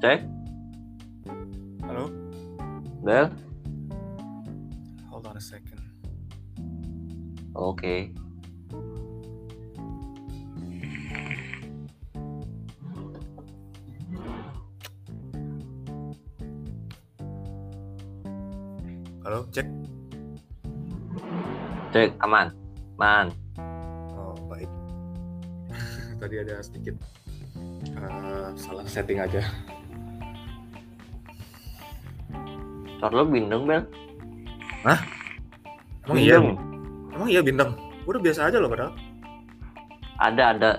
Cek, Halo? Bel. Hold on a second. Oke. Halo, cek. Cek, aman. Man. Oh, baik. Tadi ada sedikit eh, salah setting aja. Suara lo bindeng, Bel. Emang iya? Bindeng. Emang iya bintang? Gue udah biasa aja loh padahal. Ada, ada.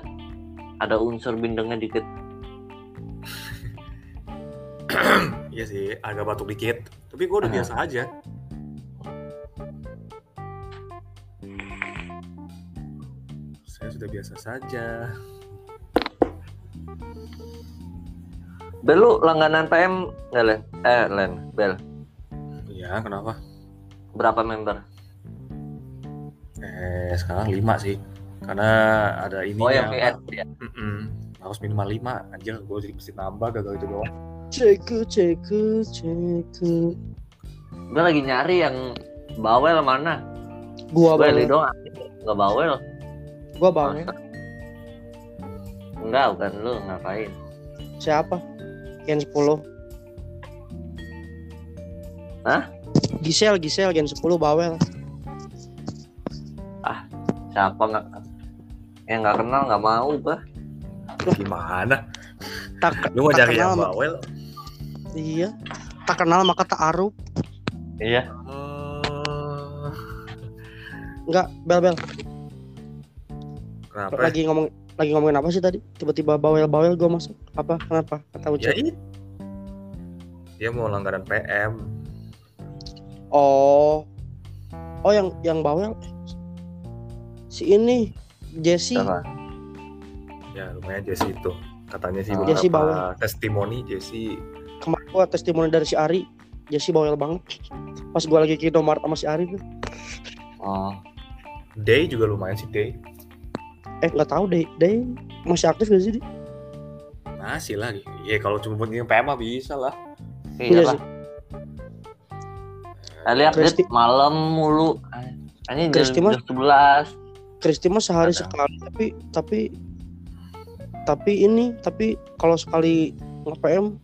Ada unsur bindengnya dikit. Iya sih, agak batuk dikit. Tapi gue udah Ah. biasa aja. Saya sudah biasa saja. Bel, lu langganan PM nggak, Len? Eh, Len. Bel. Iya, kenapa? Berapa member? Eh, sekarang 5 sih. Karena ada ini Oh, yang VS. Ya. Harus minimal 5. Anjir, gue jadi mesti nambah gagal itu doang. Ceku, ceku, ceku. Gue lagi nyari yang bawel mana? Gua bawel. doang. Nggak bawel. Gua bawel. Enggak, bukan lu. Ngapain? Siapa? Gen 10. Hah? Gisel, Gisel Gen 10 bawel. Siapa nggak? Yang nggak kenal nggak mau, bah. Gimana? Tak Lu mau tak cari yang kenal, bawel? Iya. Tak kenal maka tak arup. Iya. Enggak, bel bel. Kenapa? Lagi ngomong lagi ngomongin apa sih tadi? Tiba-tiba bawel-bawel gua masuk. Apa? Kenapa? Kata Ya Ucap. itu. Dia mau langganan PM. Oh. Oh yang yang bawel si ini Jesse. Ya lumayan Jesse itu. Katanya sih Ah. Jesse bawel. testimoni Jesse Kemarin gua testimoni dari si Ari. Jesse bawel banget. Pas gua lagi ke Indomaret sama si Ari tuh. Oh. Day juga lumayan sih Day. Eh nggak tahu deh, deh masih aktif gak sih? dia? Masih lah. Iya kalau cuma buat yang PM mah bisa lah. Iya Iya lah. sih. Lihat Kristi- malam mulu. Ini jam, Kristi mah- jam 11. Kristi mah sehari Ada. sekali tapi tapi tapi ini tapi kalau sekali nge-PM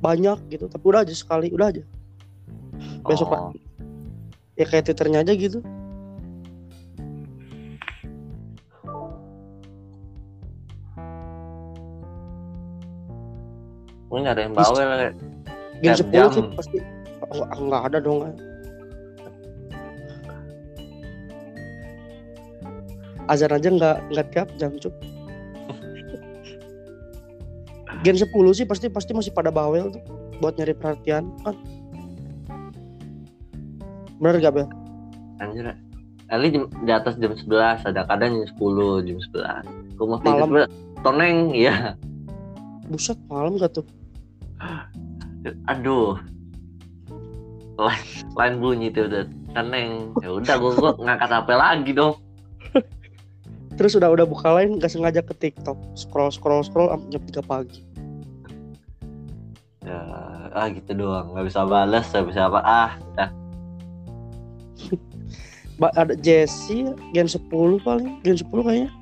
banyak gitu tapi udah aja sekali udah aja besok Oh. ya kayak twitternya aja gitu Gue nyari yang bawel. game Tiap 10 jam. sih pasti nggak ada dong azan aja nggak nggak tiap jam cuk Gen 10 sih pasti pasti masih pada bawel tuh buat nyari perhatian kan bener gak Bel? Anjir. Kali jam, di atas jam 11, ada kadang jam 10, jam 11. Gue mau tidur Malam. Toneng, ya. Buset malam gak tuh? Aduh. Lain, lain bunyi tuh udah toneng. Ya udah gue gua ngangkat HP lagi dong. Terus udah udah buka lain gak sengaja ke TikTok scroll scroll scroll sampai jam 3 pagi. Ya, ah gitu doang. Gak bisa balas, gak bisa apa. Ah, dah. Ada Jesse Gen 10 paling Gen 10 kayaknya.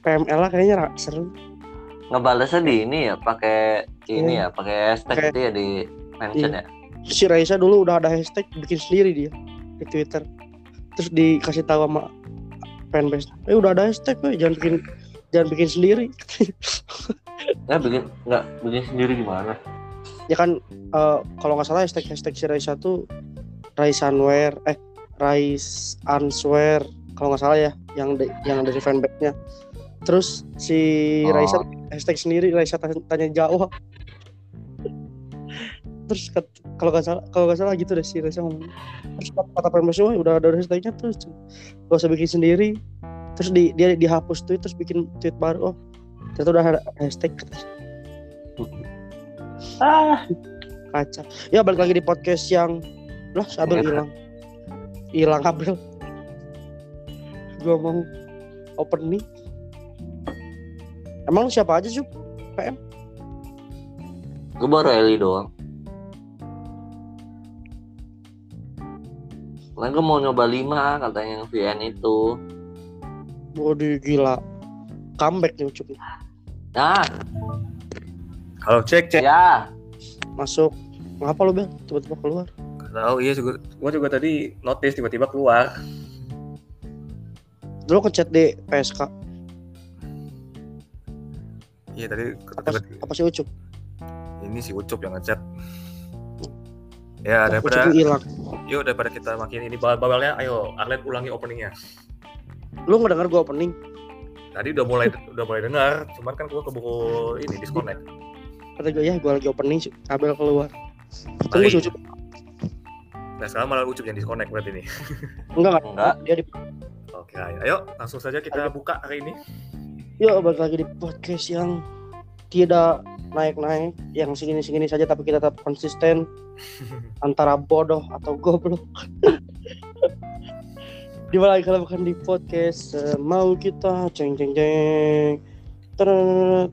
PML lah kayaknya seru. Ngebalesnya di ini ya, pakai ini ya, pakai hashtag itu ya di mention ya. Si Raisa dulu udah ada hashtag bikin sendiri dia di Twitter. Terus dikasih tahu sama fanbase. Eh udah ada hashtag we, jangan bikin jangan bikin sendiri. Nggak bikin, nggak bikin sendiri gimana? ya kan eh, kalau nggak salah hashtag hashtag si Raisa tuh Raisanware eh Rais Answer kalau nggak salah ya yang de- yang dari fanbase-nya terus si Oh. Raisa hashtag sendiri Raisa tanya, tanya jawab terus kat- kalau nggak salah kalau nggak salah gitu deh si Raisa ngomong. Terus kata kata fanbase wah udah ada hashtagnya terus gak usah bikin sendiri. Terus di, dia dihapus tweet terus bikin tweet baru oh ternyata udah ada hashtag Ah, kaca ya balik lagi di podcast yang lah si Abel Iya. hilang. Hilang Abel. Gua mau opening emang lu siapa aja sih PM Gue baru Eli doang. Lain gue mau nyoba 5 katanya yang VN itu. Waduh gila. Comeback nih Ucup. Nah, Halo cek cek. ya. Masuk. Ngapa lu Bel? Tiba-tiba keluar. Gak tahu iya juga. Gua juga tadi notice tiba-tiba keluar. Dulu ngechat di PSK. Iya tadi Apa, tiba-tiba apa sih Ucup? ini si Ucup yang ngechat. Ya Ucup daripada hilang. yuk daripada kita makin ini bawel-bawelnya, ayo Arlen ulangi openingnya. Lu nggak denger gua opening? Tadi udah mulai udah mulai dengar, cuman kan gua keburu ini disconnect. Kata gue ya gua lagi opening kabel keluar. Tunggu Ucup. Nah sekarang malah Ucup yang disconnect berarti nih. Enggak enggak. Enggak. Dia di Oke, ayo langsung saja kita buka hari ini. Yuk balik lagi di podcast yang tidak naik-naik, yang segini-segini saja tapi kita tetap konsisten antara bodoh atau goblok. di lagi kalau bukan di podcast eh, mau kita ceng ceng ceng. Eh,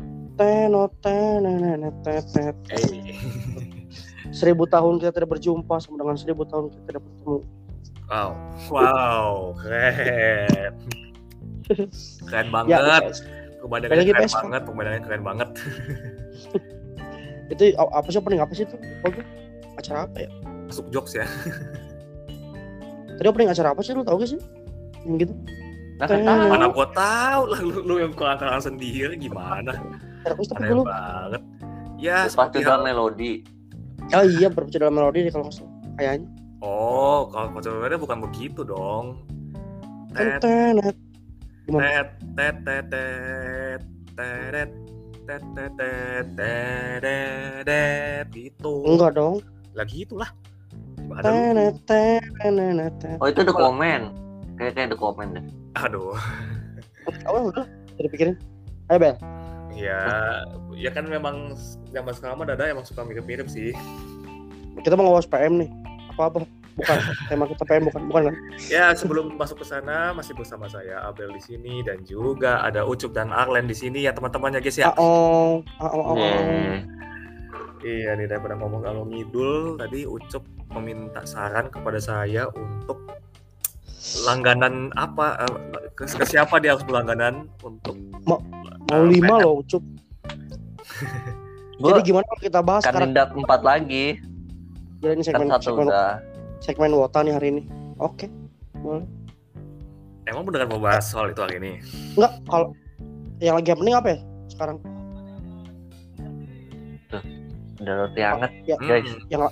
seribu tahun kita tidak berjumpa sama dengan seribu tahun kita tidak bertemu wow, wow, keren, keren ya banget. guys. Pemandangannya keren banget, pemandangannya keren banget. Itu apa sih opening apa sih itu acara apa ya Masuk jokes ya. tadi opening acara apa sih lu tau gak sih yang gitu Nah, kan tahu. Mana gua tahu lah lu, lu yang kurang sendiri gimana? acara kuis tapi Aneh dulu banget. Ya, Pasti seperti dalam melodi. oh iya berbicara dalam melodi deh kalau kayaknya Oh, kalau konsepnya bukan begitu dong. Tet, Tenet. Gimana? tet, tet, tet, tet, teret, tet, tet, tet, teret, tet, gitu. Enggak dong. Lagi itulah. Oh itu the comment. Kayak kayak the comment deh. Aduh. Oh, udah. Jadi pikirin. Ayo, Bel. Ya, ya kan memang zaman sekarang mah Dada emang suka mirip-mirip sih. Kita mau ngawas PM nih. Apa-apa? Bukan. Tema kita PM bukan. Bukan kan? Ya, sebelum masuk ke sana masih bersama saya Abel di sini dan juga ada Ucup dan Arlen di sini ya teman-temannya guys ya. Ah, oh. Ah, oh, oh, oh. Yeah. Iya nih daripada ngomong kalau ngidul tadi Ucup meminta saran kepada saya untuk langganan apa eh, ke, ke siapa dia harus berlangganan untuk Mau eh, lima loh, Ucup. Jadi gimana kalau kita bahas sekarang? kandidat empat lagi. Jadi ini Kan segmen, satu segmen, udah. Segmen Wota nih hari ini. Oke. Boleh. emang beneran mau bahas soal itu hari ini. Enggak, kalau yang lagi happening apa ya sekarang? Udah roti hangat. Ya, Guys. Hmm,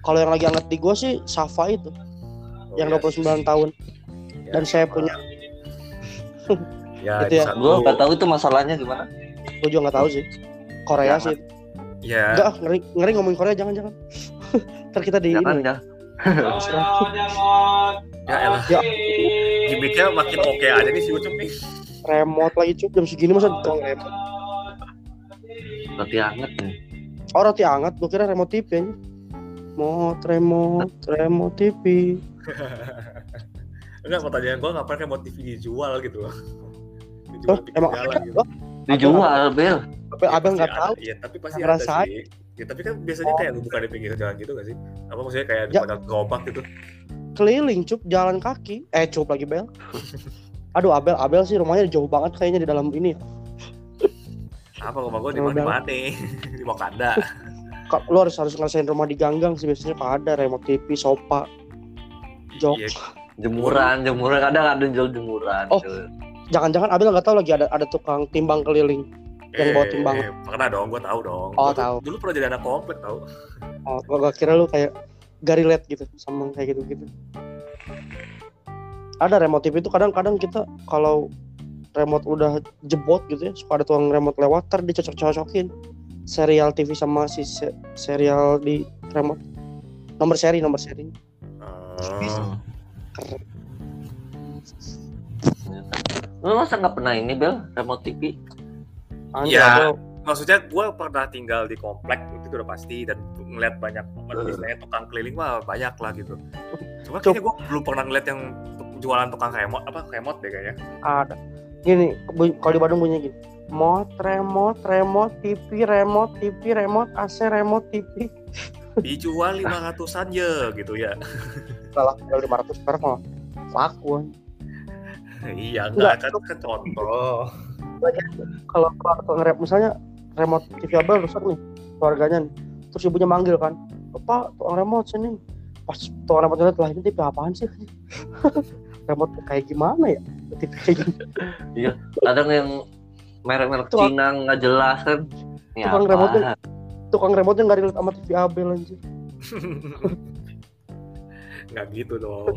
kalau yang lagi hangat di gua sih Safa itu, oh yang ya, 29 tahun. ya, dan saya punya- ya, Itu ya. satu. Gue nggak tahu itu masalahnya gimana. Gue juga nggak tahu sih. Korea Jangan. sih. Ya, Enggak, ngeri, ngeri ngomongin Korea jangan-jangan. Ntar kita di Jangan ini. dah. ya elah. Ya. Gimiknya makin oke aja nih si Ucup nih. Remote lagi cup jam segini masa ditolong remote. Roti hangat nih. Oh roti hangat, gue kira remote TV nya. Remote, remote, remote TV. Enggak, pertanyaan gua ngapain kayak mau TV dijual gitu loh. Oh, Dijual di emang jalan ada? gitu. Oh, Dijual, Bel. tapi Ya, abang pasti nggak tahu. Iya, tapi pasti ada sih. Ya, tapi kan biasanya Oh. kayak lu buka di pinggir jalan gitu gak sih? Apa maksudnya kayak di Ya. pada gerobak gitu? Keliling cup, jalan kaki. Eh cup lagi bel. Aduh Abel, Abel sih rumahnya jauh banget kayaknya di dalam ini. Apa rumah gua di mana mana? di Wakanda. Kak, lu harus harus ngerasain rumah di ganggang sih biasanya Pak ada remote TV, sofa, jok. Iya. Jemuran, jemuran kadang ada jual jemuran. Oh. Jangan-jangan Abel nggak tahu lagi ada ada tukang timbang keliling. Yang bawa timbangan. Eh, pernah dong, gua tahu dong. Oh, Gua tahu. Dulu pernah jadi anak komplek tahu. Oh, gua, gua kira lu kayak gak relate gitu sama kayak gitu-gitu. Ada remote TV itu kadang-kadang kita kalau remote udah jebot gitu ya, suka ada tukang remote lewat, ntar dicocok-cocokin serial TV sama si se- serial di remote. Nomor seri, nomor seri. Oh. Keren. Lu masa nggak pernah ini, Bel? Remote TV? Anjir. Abel. Maksudnya gua pernah tinggal di komplek itu udah pasti dan ngeliat banyak istilahnya tukang keliling mah banyak lah gitu. Cuma Cuk. kayaknya gua belum pernah ngeliat yang jualan tukang remote apa remote deh kayaknya. ada. Gini, kalau di Bandung bunyinya gini. remote remote remote TV remote TV remote AC remote TV dijual lima ratusan ya gitu ya salah jual 500 per mah laku iya enggak kan, kan contoh kalau kalau nge-rap misalnya remote TV abel rusak nih keluarganya nih. terus ibunya manggil kan bapak tukang remote sini pas tukang remote lihat lah ini TV apaan sih remote kayak gimana ya TV kayak gini kadang yang merek-merek Cina nggak jelas kan ini Tukang apa? remote-nya. tukang remote nggak relate sama TV abel anjir nggak gitu dong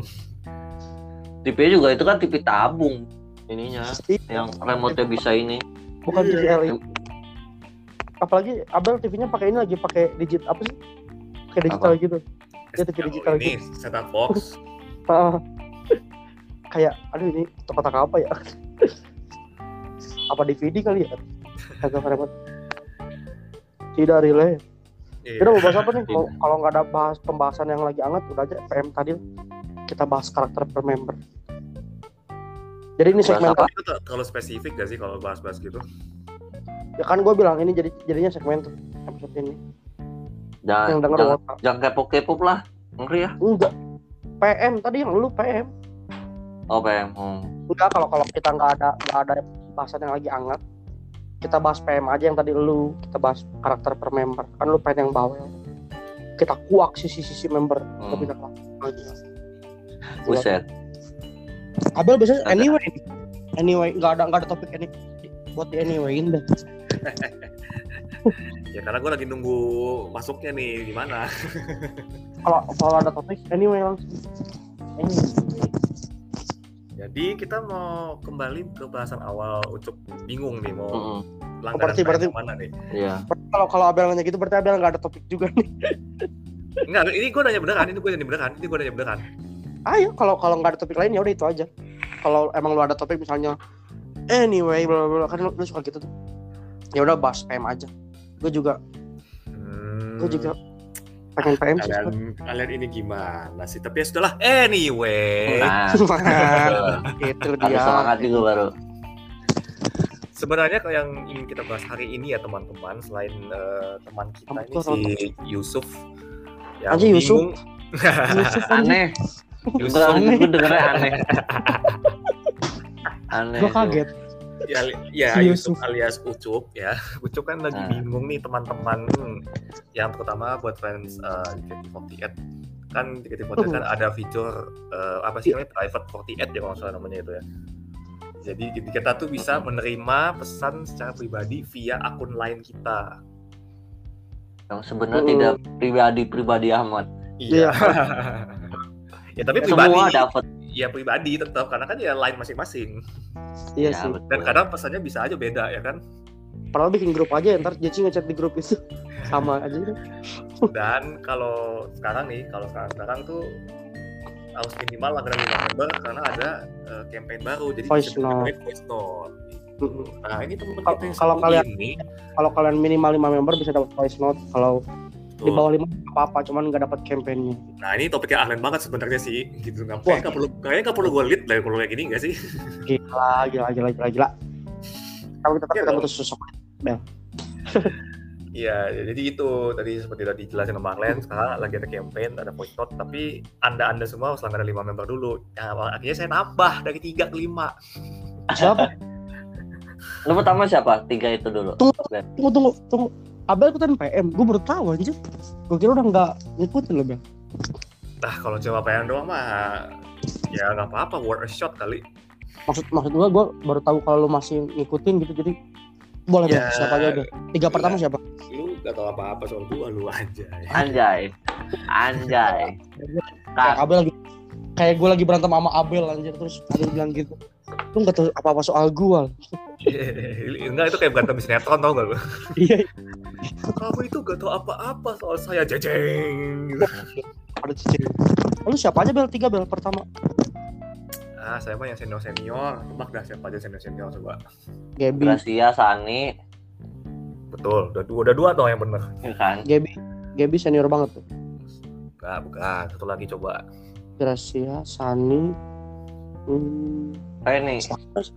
TV juga itu kan TV tabung ininya Iya. yang remote-nya bisa ini. Bukan TV Iya. LED apalagi Abel TV-nya pakai ini lagi pakai digit apa sih? Pakai digital gitu. Dia TV digital ini setup box. Ah. kayak aduh ini kotak apa ya? Apa DVD kali ya? Agak remote. Tidak relate Iya. kita mau bahas apa nih? Kalau nggak ada bahas pembahasan yang lagi hangat udah aja PM tadi kita bahas karakter per member jadi ini segmen apa? itu terlalu spesifik gak sih kalau bahas-bahas gitu? Ya kan gue bilang ini jadi jadinya segmen episode ini. Jangan yang denger jangan, jangan kepo-kepo lah ngeri ya? Enggak. PM tadi yang lu PM oh PM hmm. enggak kalau kalau kita nggak ada nggak ada bahasan yang lagi hangat kita bahas PM aja yang tadi lu kita bahas karakter per member. Kan lu pengen yang bawel. Kita kuak sisi-sisi member Hmm. lebih dalam lagi buset Abel biasanya anyway. Anyway nggak ada nggak ada topik ini. Buat di anywayin deh. Ya karena gue lagi nunggu masuknya nih gimana? Kalau kalau ada topik anyway langsung. Anyway. jadi kita mau kembali ke bahasan awal Ucup bingung nih mau Mm-mm. langganan berarti- berarti- yang mana nih? Iya. Berarti kalau kalau Abel nanya gitu berarti Abel nggak ada topik juga nih. Enggak, ini gue nanya beneran, ini gue nanya beneran, ini gue nanya beneran. Ayo kalau kalau nggak ada topik lain ya udah itu aja. Kalau emang lu ada topik misalnya anyway bla bla bla kan lu, lu suka gitu tuh. Ya udah bahas PM aja. Gue juga Hmm, gue juga pengen PM sih kalian, kalian ini gimana sih? Tapi ya sudahlah. Anyway, nah. Itu ada dia semangat juga baru. Sebenarnya kalau yang ingin kita bahas hari ini ya teman-teman, selain eh, teman kita ini Ampun, si Yusuf yang Anjing, Yusuf. bingung. Yusuf aneh Yusuf Beneran, gue dengernya aneh aneh gue kaget ya, ya Si Yusuf Yusuf. alias Ucup ya. Ucup kan lagi Nah. bingung nih teman-teman yang terutama buat fans uh, JKT48 kan JKT48 kan ada fitur eh, apa sih namanya private 48 ya kalau salah namanya itu ya. Jadi kita tuh bisa menerima pesan secara pribadi via akun lain kita. yang sebenarnya Hmm. tidak pribadi-pribadi amat Iya. ya tapi pribadi semua dapat. ya pribadi tetap karena kan ya lain masing-masing. Iya Ya, sih. betul. dan kadang pesannya bisa aja beda ya kan? Padahal bikin grup aja ya, ntar Jeci ngechat di grup itu. Sama aja. Kan dan kalau sekarang nih kalau sekarang sekarang tuh harus minimal langganan lima member karena ada eh, campaign baru. Jadi Voice bisa note. voice nah ini teman Kalau- kalian- ini. kalau kalian minimal 5 member bisa dapat voice note. Kalau di tuh, bawah 5 apa apa cuman nggak dapat campaignnya. Nah ini topiknya ahlen banget sebenarnya sih gitu. Nggak Wah. kayaknya nggak perlu kayaknya nggak perlu gue lead lah kalau kayak gini nggak sih? Gila gila gila gila gila. Kalau kita kita butuh sosok Iya, jadi itu tadi seperti tadi dijelasin sama Arlen, sekarang lagi ada campaign, ada voice note, tapi anda-anda semua harus langganan 5 member dulu. Ya, akhirnya saya nambah dari 3 ke 5. siapa? Lu pertama siapa? Tiga itu dulu. Tunggu tunggu tunggu Abel ikutan PM gue baru tahu anjir. Gue kira udah nggak ngikutin lo Bel Nah, kalau cuma pengen doang mah ya nggak apa-apa, worth a shot kali. maksud maksud gue gue baru tahu kalau lu masih ngikutin gitu jadi boleh Ya. deh siapa aja deh. Tiga pertama siapa? Lu gak tau apa-apa soal gua, lu aja. anjay. Anjay. Kayak Kak, Abel lagi kayak gue lagi berantem sama Abel anjir. Terus Abel bilang gitu. Lu nggak tahu apa apa soal gue Enggak, itu kayak berantem sinetron tau gak lu? iya Kamu itu gak tau apa-apa soal saya, jejeng. Gitu. ada cicing lu siapa aja Bel tiga Bel pertama Ah, saya mah yang senior-senior. Tebak dah siapa aja senior-senior coba. Gaby Gracia Sani Betul, udah dua, udah dua tuh yang bener. ya kan Gaby Gaby senior banget tuh Enggak, bukan. Satu lagi coba. Gracia Sani hmm, kayak nih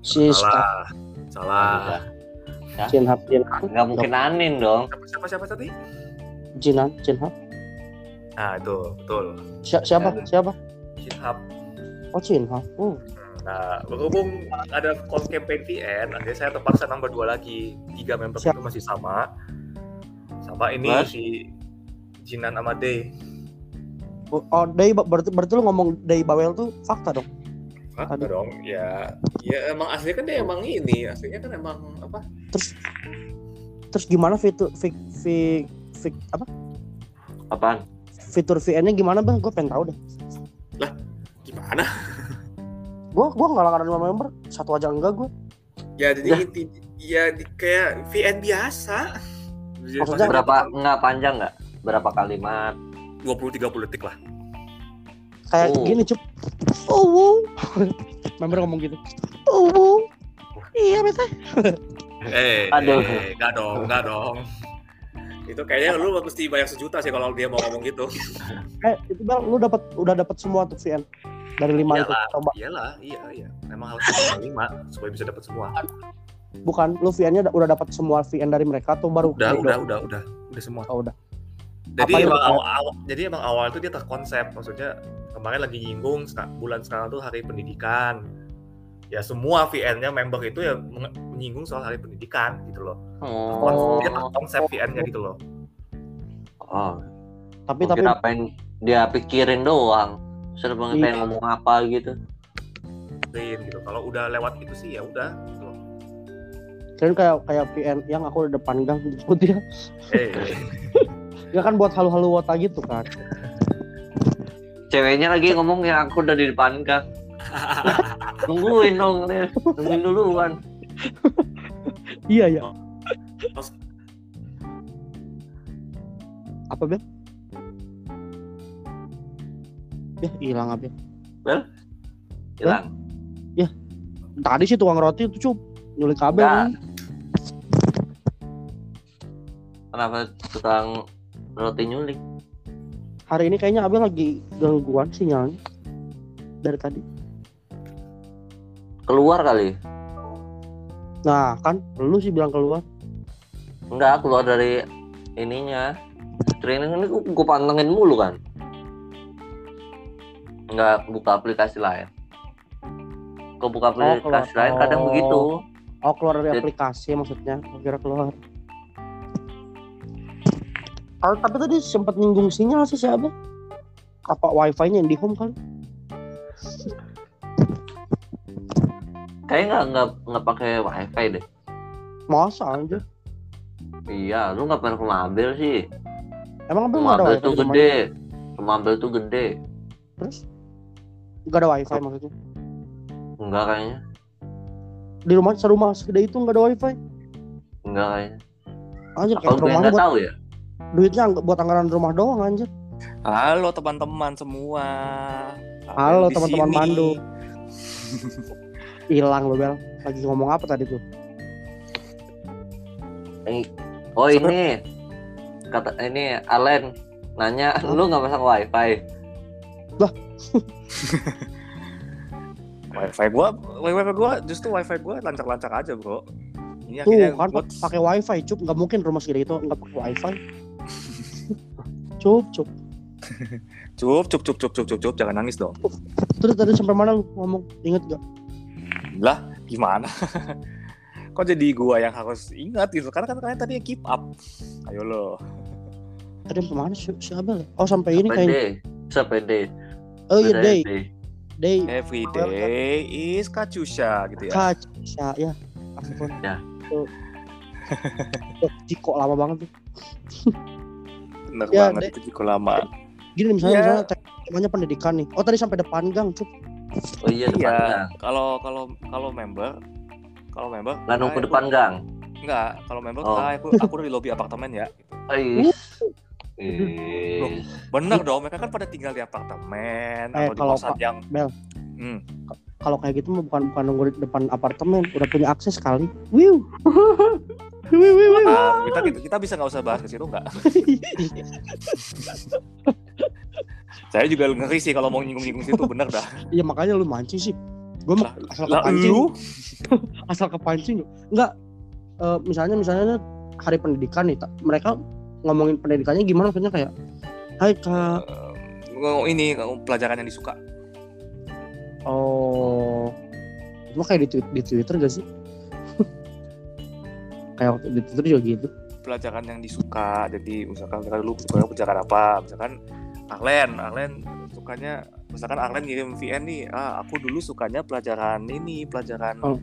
si Salah. Salah. Ya. Jinhab, Jinhab, Nggak mungkin Anin dong. Siapa siapa, siapa tadi? Jinan, Jinhab. Nah itu betul. Si- siapa? Ya. Siapa? GitHub. Oh, Jinhab. Oh. Nah, berhubung ada call campaign VN, akhirnya saya terpaksa nambah dua lagi. Tiga member Siap. itu masih sama. Sama ini Mas? si Jinan sama Day. Oh, oh Day, berarti, berarti lu ngomong Day Bawel tuh fakta dong. Aduh. Dong, ya, ya emang aslinya kan dia emang ini, aslinya kan emang apa? Terus terus gimana fitur fik, fik, fik, apa? Apaan? Fitur VN-nya gimana, Bang? Gue pengen tahu deh. Gimana? Gue gua nggak langganan lima member, satu aja enggak gue. Ya Ya. jadi inti, ya di- kayak VN biasa. Jadi Maksudnya Berapa nggak panjang nggak? Berapa kalimat? 20-30 detik lah. Kayak Oh. gini, Cup. Oh, wow. member ngomong gitu. Oh, wow. Iya, bete. Eh, Aduh. eh, enggak dong, enggak dong. Itu kayaknya lu mesti bayar sejuta sih kalau dia mau ngomong gitu. Eh, itu Bel, lu dapat udah dapat semua tuh VN dari lima itu. Iyalah, Coba. iyalah, iya, iya. Memang harus lima supaya bisa dapat semua. Bukan, lu VN-nya udah, udah dapat semua VN dari mereka atau baru? Udah, udah, udah, udah, udah semua. Oh, udah. Jadi emang awal, awal- jadi emang awal itu dia terkonsep, maksudnya kemarin lagi nyinggung bulan sekarang tuh hari pendidikan. Ya semua VN-nya member itu ya menyinggung soal hari pendidikan gitu loh. Oh. Dia terkonsep VN-nya gitu loh. Oh. Tapi Mungkin tapi apa yang dia pikirin doang. Sudah pengen Iya. pengen ngomong apa gitu. Clean gitu. Kalau udah lewat itu sih ya udah. gitu loh. kalian kayak kayak VN yang aku udah depan gang disebut dia. Eh, eh. Ya kan buat halu-halu wota gitu kan. Ceweknya lagi ngomong ya aku udah di depan kak. Tungguin dong nih. Tungguin duluan. Iya ya. Apa Bel? Ya hilang apa? Hilang. Tadi sih tukang roti itu cup nyulik kabel. Kan. Kenapa tukang roti nyulik? Hari ini kayaknya Abel lagi gangguan sinyalnya dari tadi. Keluar kali. Nah kan lu sih bilang keluar. Enggak, keluar dari ininya. Training ini gua, gua pantengin mulu kan. Enggak buka aplikasi lain. Gua buka keluar. aplikasi lain kadang Oh. begitu. Oh keluar dari Jadi- aplikasi maksudnya. Kira keluar. Oh, tapi tadi sempat nyinggung sinyal sih siapa? Apa wifi-nya yang di home kali? Kayaknya nggak nggak nggak pakai wifi deh. Masa aja. Iya, lu nggak pernah ke Mabel sih. Emang Abel Rumah nggak ada wifi tuh gede. Rumah Abel tuh gede. Terus? Nggak ada wifi maksudnya? Enggak kayaknya. Di rumah serumah segede itu nggak ada wifi? Enggak kayaknya. Anjir Apa kayak gue rumahnya nggak buat tahu ya? Duitnya buat anggaran rumah doang anjir. Halo teman-teman semua. Halo, teman-teman. Bandung. Hilang lo Bel. Lagi ngomong apa tadi tuh? Oh ini kata ini Alen nanya lu nggak pasang wifi. Wifi gua, wifi gua justru wifi gua lancar-lancar aja bro. Ini Tuh akhirnya kan gua pakai wifi cup nggak mungkin rumah segede itu nggak pakai wifi. Cup cup. cup cup cup cup cup cup cup jangan nangis dong. Terus tadi sampai mana lu ngomong? Ingat gak? Lah gimana? Kok jadi gua yang harus ingat gitu? Karena kan kalian tadi yang keep up. Ayo lo. Tadi sampai mana sih si Abel? ya? Oh sampai ini kayak Pede. Sepede. oh iya day day Every day is Katusha gitu ya. kaca ya. Ampun. Ya. Jiko lama banget tuh. Bener Ya, banget itu Jiko lama. Gini misalnya, Iya. misalnya te- temanya pendidikan nih. Oh tadi sampai depan gang cup. Oh iya depan Iya. gang. Kalau kalau kalau member kalau member Nggak nunggu ah, depan gang. Enggak, kalau member Oh. aku aku udah di lobi apartemen ya. Ais. Ais. Bener dong, mereka kan pada tinggal di apartemen Eh, atau di kalau kosan yang Bel. Hmm. Kalau kayak gitu mah bukan bukan nunggu di depan apartemen, udah punya akses kali. Wiu. Wiu wiu wiu. Ah, kita, kita bisa nggak usah bahas ke situ nggak? Saya juga ngeri sih kalau mau nyinggung-nyinggung situ bener dah. Iya makanya lu mancing sih. Gue mah Lah, asal kepancing, lu asal kepancing. Enggak. eh, misalnya misalnya hari pendidikan nih mereka ngomongin pendidikannya gimana maksudnya kayak Hai kak Eh, ini pelajaran yang disuka oh cuma kayak di, di Twitter gak sih kayak waktu di Twitter juga gitu pelajaran yang disuka jadi misalkan mereka dulu suka pelajaran apa misalkan Arlen Arlen sukanya misalkan Arlen ngirim VN nih ah aku dulu sukanya pelajaran ini pelajaran Oh.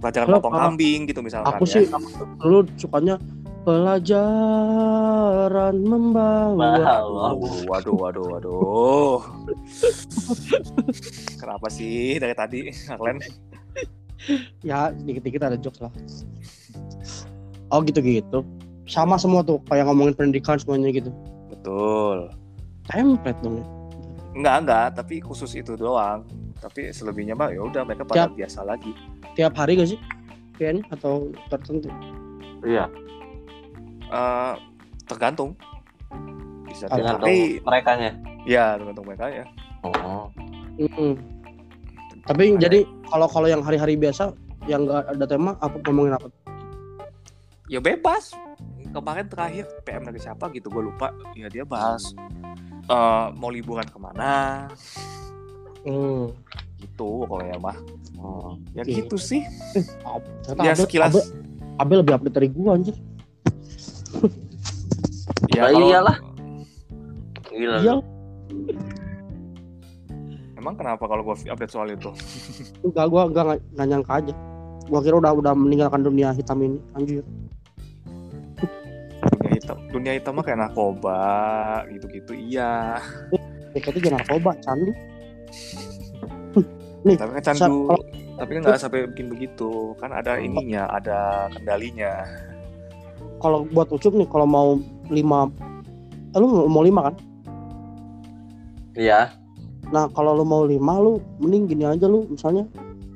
pelajaran potong kambing gitu misalkan aku ya. sih aku dulu sukanya pelajaran membawa. Waduh, waduh, waduh, waduh. Kenapa sih dari tadi, Arlen? ya dikit-dikit ada jokes lah oh gitu-gitu sama semua tuh kayak ngomongin pendidikan semuanya gitu Betul. template dong ya Enggak, enggak, tapi khusus itu doang. Tapi selebihnya mah ya udah mereka pada Tiap- biasa lagi. tiap hari gak sih PN atau tertentu Iya, Eh tergantung. Bisa tergantung hari. mereka nya. Ya, tergantung mereka ya. Oh. Mm-mm. tapi Ada- jadi kalau kalau yang hari-hari biasa yang gak ada tema apa ngomongin apa Ya bebas. Kemarin terakhir PM dari siapa gitu, gue lupa. Ya dia bahas eh mau liburan ke mana hmm. gitu pokoknya mah. oh. Ya gitu sih. Ab- ternyata Ya Abel, sekilas. Abel, Abel lebih update dari gua anjir Ya, Lah kalau- iyalah. Gila. iya. Emang kenapa kalau gue update soal itu? enggak gua enggak nggak- nyangka aja gua kira udah udah meninggalkan dunia hitam ini anjir dunia hitam dunia hitam mah kayak narkoba gitu-gitu iya ya itu jangan narkoba candu nih tapi kan candu kalau- tapi kan nggak sampai bikin begitu kan ada ininya ada kendalinya kalau buat ucup nih kalau mau lima eh, lu mau lima kan Iya. Nah kalau lu mau lima lu mending gini aja lu misalnya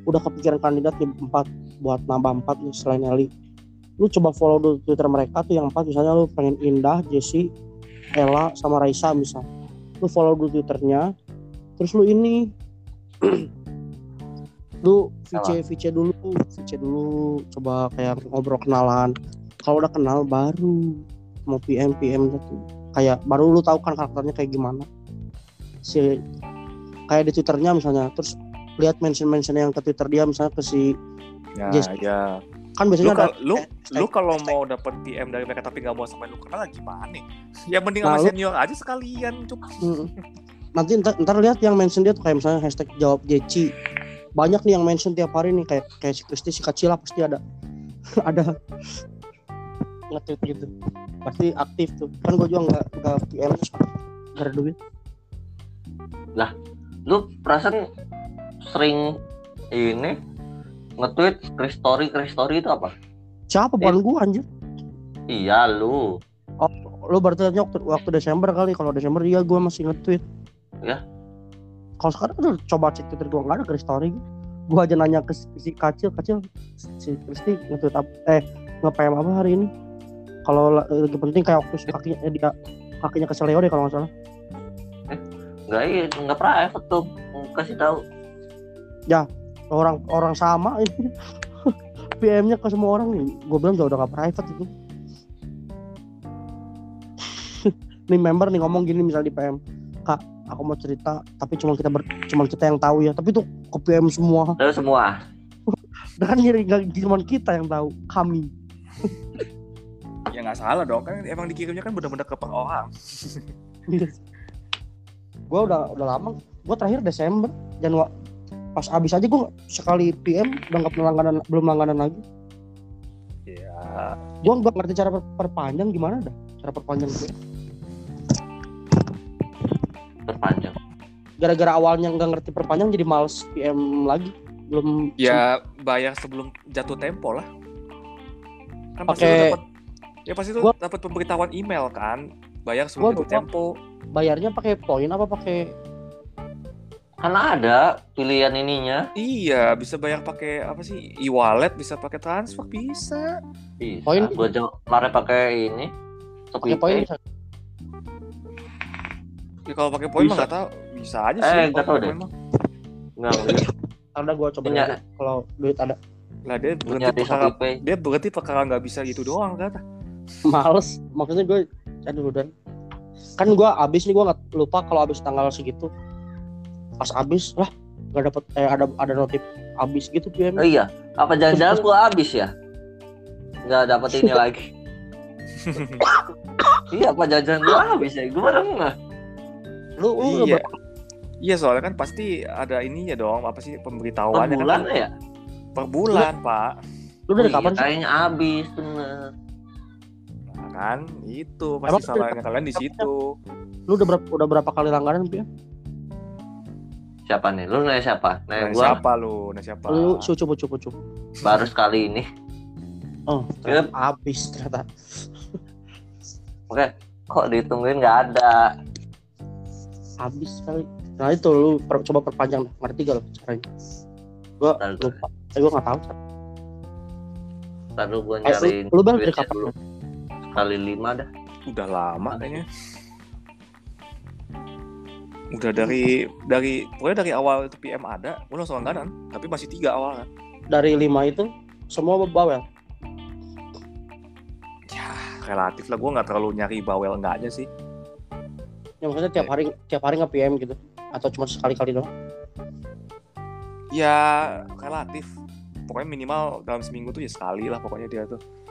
udah kepikiran kandidat nih empat buat nambah empat nih selain Eli. Lu coba follow dulu Twitter mereka tuh yang empat misalnya lu pengen Indah, Jesse, Ella sama Raisa misal. Lu follow dulu Twitternya. Terus lu ini lu VC VC dulu, VC dulu coba kayak ngobrol kenalan. Kalau udah kenal baru mau PM PM gitu. Kayak baru lu tahu kan karakternya kayak gimana. Si kayak di twitternya misalnya terus lihat mention mention yang ke twitter dia misalnya ke si ya Yes. ya kan lu biasanya ada kalau lu hashtag- lu kalau mau dapet PM dari mereka tapi nggak mau sampai lu kenal gimana ya mending Nah, sama lu- senior aja sekalian cuk Mm. nanti ntar, ntar lihat yang mention dia tuh kayak misalnya hashtag jawab Jeci banyak nih yang mention tiap hari nih kayak kayak si Kristi si Kacila pasti ada ada nge-tweet gitu. Pasti aktif tuh. Kan gue juga nggak nggak PM nggak ada duit. Lu perasaan sering ini nge-tweet Story Story itu apa? siapa? Bukan gue anjir. Iya lu. lo berarti tanya waktu, waktu Desember kali. Kalau Desember iya gue masih nge-tweet. Ya. kalau sekarang tuh coba cek Twitter gue nggak ada Chris story. Gue aja nanya ke si, si kacil. Kacil si Kristi nge-tweet apa eh nge-PM apa hari ini kalau la- lagi penting kayak waktu kakinya eh, dia kakinya keseleo deh kalau nggak salah. Enggak iya, enggak private tuh. Kasih tahu. orang orang sama ini. PM-nya ke semua orang nih. Gue bilang udah gak private itu. Nih member nih ngomong gini misal di PM kak aku mau cerita tapi cuma kita ber, cuma kita yang tahu ya. Tapi tuh ke PM semua. Lalu semua. dan kan gak cuma kita yang tahu kami ya nggak salah dong. Kan emang dikirimnya kan bener-bener ke per orang gue udah udah lama. Gue terakhir Desember Januari pas abis aja gue sekali PM udah nggak langganan belum langganan lagi. Ya gue nggak ngerti cara per- perpanjang gimana dah cara perpanjang gue Terpanjang. gara-gara awalnya nggak ngerti perpanjang jadi males PM lagi. Belum ya bayar sebelum jatuh tempo lah. Kan pasti dapat ya pasti lu Gua- dapat pemberitahuan email kan bayar Gua sebelum lupa. tempo bayarnya pakai poin apa pakai Karena ada pilihan ininya. iya bisa bayar pakai apa sih e-wallet bisa pakai transfer bisa Bisa. Poin- Gua jauh kemarin pakai ini. pakai poin bisa ya kalau pakai poin mah Bisa. nggak tahu bisa aja Eh, sih nggak kalau tahu deh. Enggak, enggak. ada gue coba Punya. kalau duit ada Lah dia berhenti nyari perkara dia berhenti perkara nggak bisa gitu doang kan? Males maksudnya gue aduh udah kan gue abis nih gue nggak lupa kalau abis tanggal segitu pas abis lah nggak dapet eh, ada ada notif abis gitu PM Oh iya, apa jangan-jangan gua habis ya? Nggak dapet ini lagi. iya, apa jangan-jangan gua habis ya? Gua baru nggak. lu lu iya. Iya soalnya kan pasti ada ininya dong apa sih Per pemberitahuannya bulan kan ya? per bulan pak lu dari Iya, kapan sih Kayaknya habis bener. Kan? Itu Emang pasti salahnya kalian di situ. lu udah berapa udah berapa kali langganan PM Siapa nih? Lu nanya siapa? Nanya gua. siapa lu? Nah siapa? Lu cucu cucu cucu baru sekali ini. oh ternyata abis ternyata. Oke, kok ditungguin? Nggak ada? habis kali nah itu lu per- coba perpanjang ngerti gak lo caranya gua gua- lupa. eh gua nggak tahu dulu gua eh, nyariin. lu, lu bel dari kapan? dulu. Kali lima dah. udah lama kayaknya. Udah dari dari pokoknya dari awal itu PM ada gue langsung langganan. Tapi masih tiga awalnya. Dari lima itu semua bawel. Ya relatif lah. Gue nggak terlalu nyari bawel enggaknya sih. Ya maksudnya tiap hari tiap hari nge PM gitu. Atau cuma sekali kali doang. Ya relatif. Pokoknya minimal dalam seminggu tuh ya sekali lah pokoknya dia tuh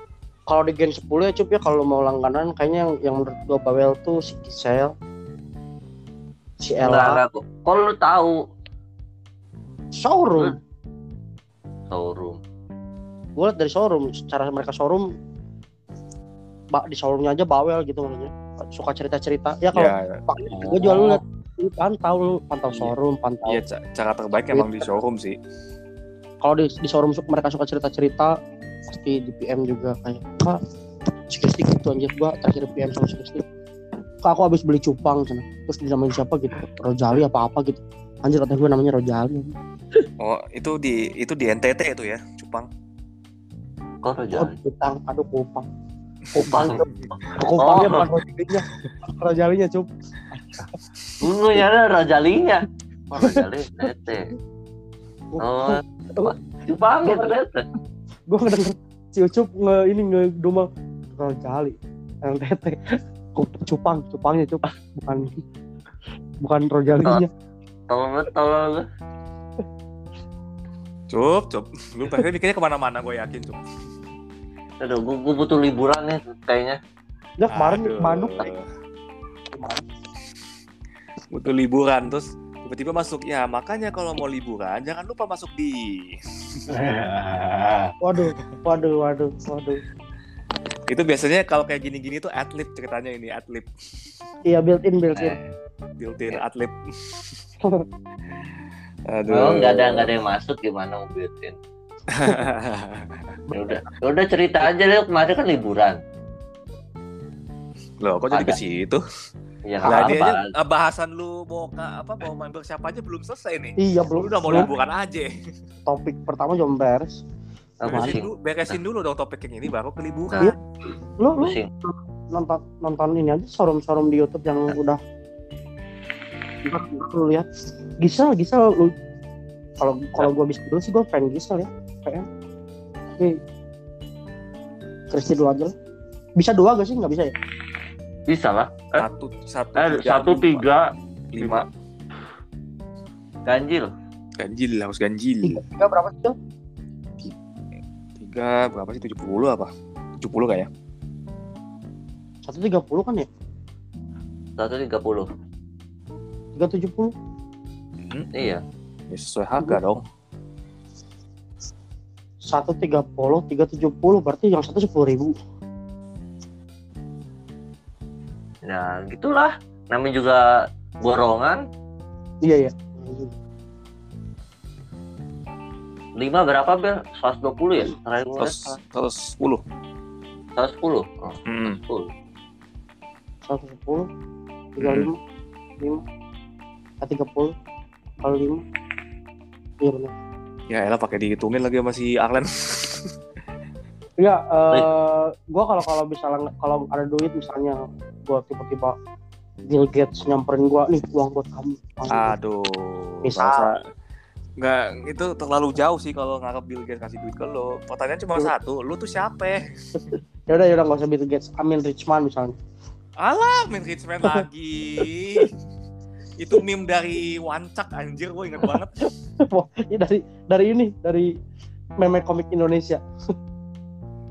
kalau di Gen 10 ya cup ya kalau mau langganan kayaknya yang, yang menurut gua bawel tuh si Gisel si Ella. Kok lu tahu? Showroom. Showroom? gue liat dari showroom cara mereka showroom di showroomnya aja bawel gitu maksudnya. Suka cerita cerita ya kalau ya gue jual lu liat. Lu pantau lu pantau Iya. showroom pantau. Ya ca- cara terbaik emang di showroom sih. Kalau di, di showroom mereka suka cerita cerita pasti di PM juga kayak kak si Kristi gitu anjir gua terakhir PM sama si Kristi kak aku habis beli cupang sana terus dinamain siapa gitu Rojali apa apa gitu anjir kata gue namanya Rojali oh itu di itu di NTT itu ya cupang Kok oh Rojali? kupang aduh kupang Kupang. kupangnya Oh. bukan Rojalinya Rojalinya cup Gue nyari Rojalinya. Kok Rojali? Tete. Oh, Jepang ya ternyata. Gue ngedenger si Ucup nge ini nge domang Rojali NTT Kup- cupang cupangnya cup. Bukan bukan Rojalinya. Tolong tolong lu. cup cup. Lu pasti mikirnya ke mana-mana gue yakin cup. Aduh, gue, gue butuh liburan nih kayaknya. ya kemarin Aduh. Bandung butuh liburan terus tiba-tiba masuk. Ya makanya kalau mau liburan jangan lupa masuk di. Waduh waduh waduh waduh. Itu biasanya kalau kayak gini-gini tuh atlet ceritanya ini atlet iya built in built in built-in atlet aduh. Oh, nggak ada nggak ada yang masuk gimana mau buitin? Ya udah, ya udah cerita aja deh kemarin kan liburan. loh kok jadi ke situ Ya dia apa. aja eh, bahasan lu mau ke apa mau main siapa aja belum selesai nih. Iya lu belum udah mau liburan aja. Topik pertama belum beres. Beresin dulu, beresin dulu dong topik yang ini baru ke Iya. liburan lu lu Pusing. nonton nonton ini aja showroom di YouTube yang udah Ntar lu lihat. Gisel Gisel lu kalau kalau gua bisa dulu sih gua pengen Gisel ya PM tapi Kristi dulu aja lah. Bisa dua gak sih? Nggak bisa ya Bisa lah. Eh, satu satu eh, satu lima. tiga lima ganjil. ganjil harus ganjil tiga, tiga berapa sih Jel? tiga berapa sih tujuh puluh apa tujuh puluh kayak satu tiga puluh kan ya Satu tiga puluh. tiga tujuh puluh Iya. ya sesuai harga dong satu tiga puluh tiga tujuh puluh berarti yang satu sepuluh ribu Ya gitulah. Namanya juga borongan. iya ya Lima berapa bel? 120 ya? Terakhir gue terus terus sepuluh 110. Oh, hmm. 10. satu sepuluh tiga lima lima eh, tiga puluh kalau lima iya benar ya elah pakai dihitungin lagi sama si Arlen Iya, eh gua kalau kalau misalnya kalau ada duit misalnya gua tiba-tiba Bill Gates nyamperin gua nih uang buat kamu. Aduh Misal. nggak usah nggak itu terlalu jauh sih kalau ngarep Bill Gates kasih duit ke lo. Pertanyaan cuma Lu- satu, lu tuh siapa? ya udah ya udah nggak usah Bill Gates Amin Richman misalnya Alah, main Richman lagi. itu meme dari Wancak anjir, gue inget banget. Wah, ini dari dari ini dari meme komik Indonesia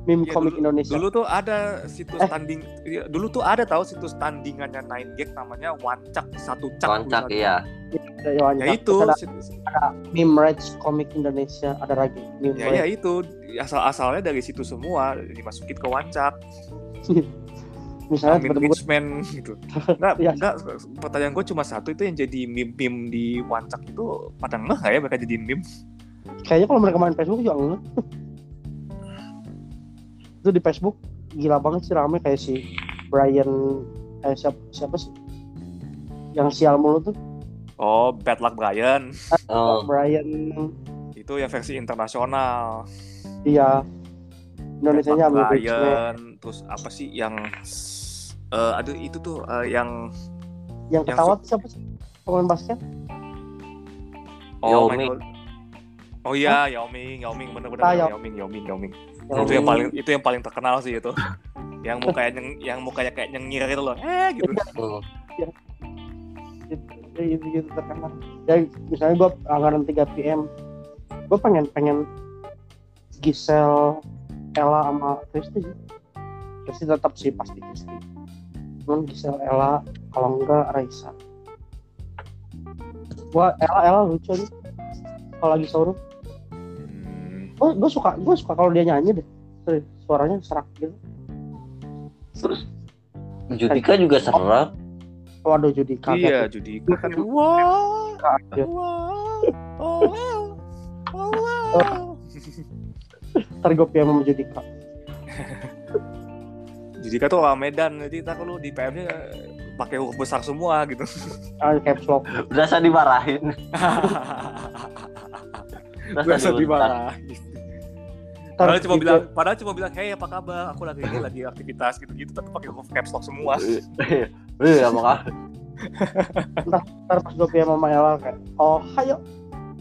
meme Iya, komik Indonesia Dulu tuh ada situs Eh. tanding, iya, dulu tuh ada tahu situs tandingannya Nine Gag namanya Wancak satu cak. Tulisannya. iya. Ya wancak. itu, Terus ada meme Rage komik Indonesia ada lagi meme ya ya itu asal-asalnya dari situ semua dimasukin ke Wancak. misalnya Amin Richman gitu. Enggak, Iya. enggak pertanyaan gue cuma satu itu yang jadi meme-meme di Wancak itu pada ngeh ya mereka jadi meme? kayaknya kalau mereka main Facebook juga enggak itu di Facebook gila banget sih rame kayak si Brian eh siapa siapa sih yang sial mulu tuh Oh, Bad Luck Brian. Oh, Brian Itu yang versi internasional. iya Indonesia nya Brian. Terus apa sih yang eh aduh itu tuh eh, yang yang yang ketawa tuh siapa sih pemain basket Oh, Yao Ming. Oh iya, Yao Ming, Yao Ming bener-bener Ah, Yao Ming, Yao Ming, Yao Ming. Yao Itu yang paling itu yang paling terkenal sih itu. yang mukanya nyeng, yang mukanya kayak nyengir gitu loh. Eh gitu. oh. gitu, gitu, gitu terkenal ya misalnya gue anggaran 3 PM gue pengen pengen Gisel Ella sama Kristi sih Kristi tetap sih pasti Kristi cuman Gisel Ella kalau enggak Raisa gua Ella Ella lucu nih kalau lagi sahur Hmm, gue gue suka gue suka kalau dia nyanyi deh Sorry, suaranya serak gitu Judika juga serem. waduh judi Iya, kaget Judika kan wah, kaget wah, oh wow, oh wow. ntar gue PM sama Judika Judika tuh orang Medan, jadi ntar lu di PM-nya pakai huruf besar semua gitu. ah, caps lock Berasa dimarahin. Biasa dibentak. dimarahin. Ntar Padahal cuma gitu- bilang, padahal cuma bilang, hey apa kabar? Aku lagi ini lagi aktivitas gitu-gitu, tapi pakai huruf caps lock semua. Iya, makanya. ntar pas gue PM sama Ella kayak oh hayo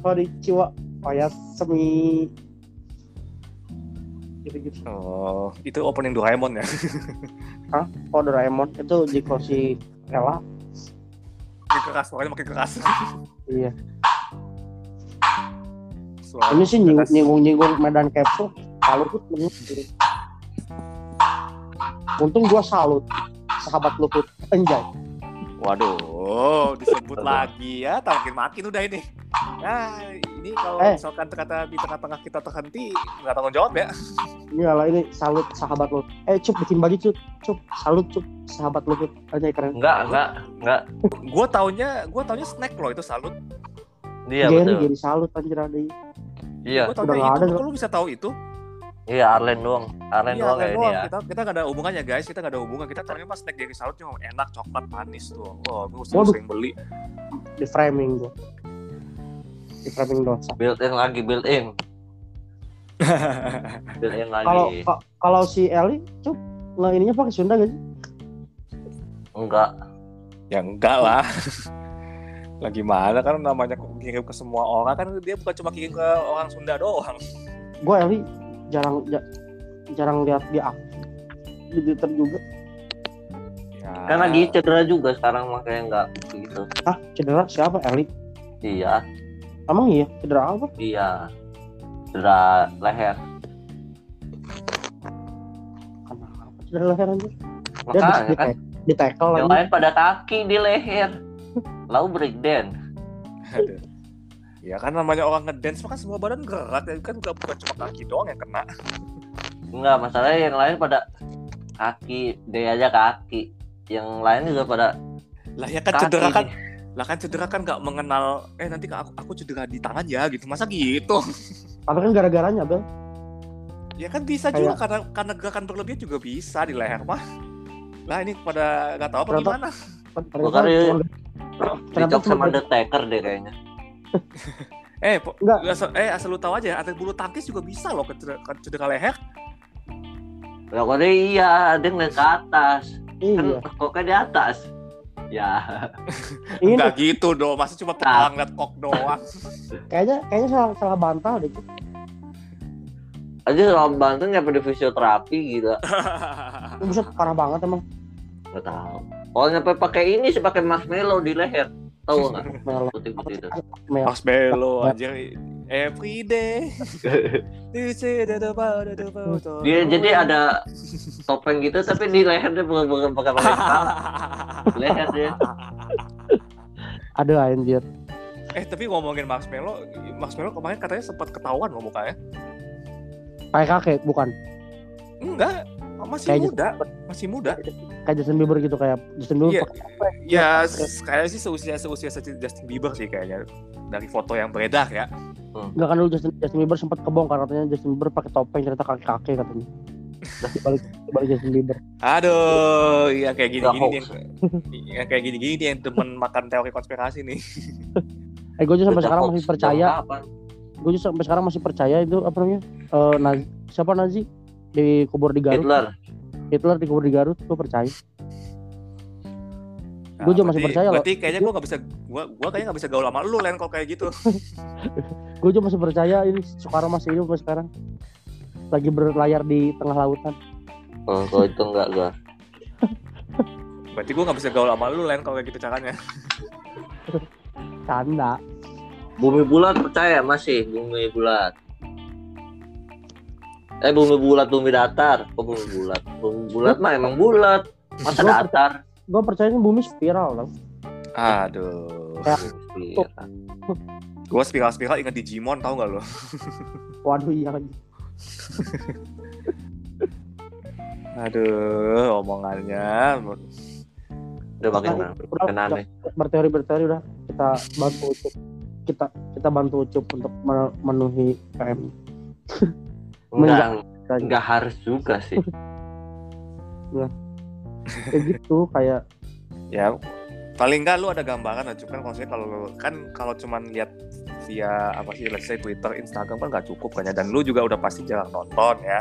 konnichiwa oh ya semi gitu-gitu Oh, itu opening Doraemon ya? oh Doraemon itu jika si Ella Makin keras, pokoknya makin keras. iya Suara ini sih nyinggung keras. nyinggung, nyinggung Medan Capsule salut tuh bener. untung gua salut sahabat luput anjay Waduh, disebut lagi ya, tak makin makin udah ini. Nah, ini kalau Eh. misalkan ternyata di tengah-tengah kita terhenti, nggak tanggung jawab ya. ini lah ini salut sahabat luput eh cup bikin baju cup cup salut cup sahabat luput anjay keren Enggak, enggak, enggak. Gue taunya, gue taunya snack loh itu salut. Iya, Gary betul. Gary salut anjir ada Iya, Gue udah itu, ada, kok lu bisa tahu itu? iya Arlen doang. Arlen Iya, doang kayak ini doang. ya. Kita kita nggak ada hubungannya guys, kita nggak ada hubungan. Kita tahunya pas snack dari salut cuma enak, coklat, manis tuh. Wah, gue sering, sering beli. di framing gua di framing dosa Build in lagi, build in. Build in lagi. kalau ka- kalau si Eli cup nggak ininya pakai Sunda gak sih Enggak. ya enggak lah. Lagi mana kan namanya kirim ke semua orang kan dia bukan cuma kirim ke orang Sunda doang. gue Eli jarang ja- jarang lihat dia aktif di Twitter juga Ya. Kan lagi cedera juga sekarang makanya enggak gitu. ah cedera siapa Eli Iya, emang iya cedera apa iya. Cedera leher. kenapa cedera leher aja dia Makanya di, kan di tackle yang lagi lain pada kaki di leher. Lalu break dance. Aduh. Ya kan namanya orang ngedance mah kan semua badan gerak ya kan bukan bukan cuma kaki doang yang kena. Enggak, masalahnya yang lain pada kaki, dia aja kaki. Yang lain juga pada Lah ya kan kaki. cedera kan lah kan cedera kan nggak mengenal eh nanti aku, aku cedera di tangan ya gitu masa gitu tapi kan gara-garanya Bel ya kan bisa juga karena karena gerakan berlebihan juga bisa di leher mah lah ini pada nggak tahu apa Ternyata- gimana dicok cuma sama Undertaker deh kayaknya. eh po- Nggak. asal, eh asal lu tahu aja atlet bulu tangkis juga bisa loh ke cedera, leher Ya kok dia iya, dia ngeliat ke atas. Kan iya kok ke di atas. Ya. Enggak gitu dong, masa cuma kepala ngeliat kok doang. kayaknya kayaknya salah salah bantal deh. Aja sama Banten nyampe di fisioterapi gitu. Buset parah banget emang. Gak tahu. Oh nyampe pakai ini sih pakai marshmallow di leher. Tahu nggak? Melo. Putih-putih itu. Belo anjir. Every day. Dia jadi ada topeng gitu tapi di leher dia bukan bukan pakai pakai leher dia. Ada anjir. Eh tapi ngomongin Marshmallow, Marshmallow kemarin katanya sempat ketahuan loh mukanya. Kayak kakek bukan. Enggak, masih Kayak muda, masih muda. Kayak Justin Bieber gitu kayak Justin Bieber Iya. pakai Ya, s- kayaknya sih seusia seusia Justin Bieber sih kayaknya dari foto yang beredar ya. Enggak kan dulu Justin, Justin Bieber sempat kebongkar katanya Justin Bieber pakai topeng ternyata kakek-kakek katanya. Di balik di balik Justin Bieber. Aduh, yang kayak gini-gini Udah nih, yang, yang kayak gini-gini nih yang temen makan teori konspirasi nih. Eh gue sampai Udah sekarang masih percaya, gue sampai sekarang masih percaya itu apa namanya? Eh Nazi, siapa Nazi dikubur di Garut? Hitler. Hitler dikubur di Garut, gue percaya. Gua juga masih berarti- percaya loh. Berarti kayaknya gue gak bisa, gue gua kayaknya gak bisa gaul sama lu Len kalau kayak gitu. Gue juga masih percaya ini Soekarno masih hidup sampai sekarang. Lagi berlayar di tengah lautan. Oh, kalau itu enggak gua. Berarti gue gak bisa gaul sama lu Len kalau kayak gitu caranya. Canda. Bumi bulat percaya masih bumi bulat. Eh bumi bulat bumi datar. Oh bumi bulat. Bumi bulat mah emang bulat. Masa Gua datar? Gue percaya bumi spiral loh. Aduh. Ya. Iya. Gue spiral-spiral ingat Digimon tau gak lo? Waduh iya lagi. Aduh, omongannya. Udah makin udah, aneh. berteori berteori udah kita bantu Ucup kita kita bantu Ucup untuk memenuhi PM Enggak, enggak harus juga sih. kayak gitu kayak Ya, paling nggak lu ada gambaran lah cuman maksudnya kalau lu- kan kalau cuman lihat via apa sih let's say Twitter, Instagram kan nggak cukup kan ya dan lu juga udah pasti jarang nonton ya.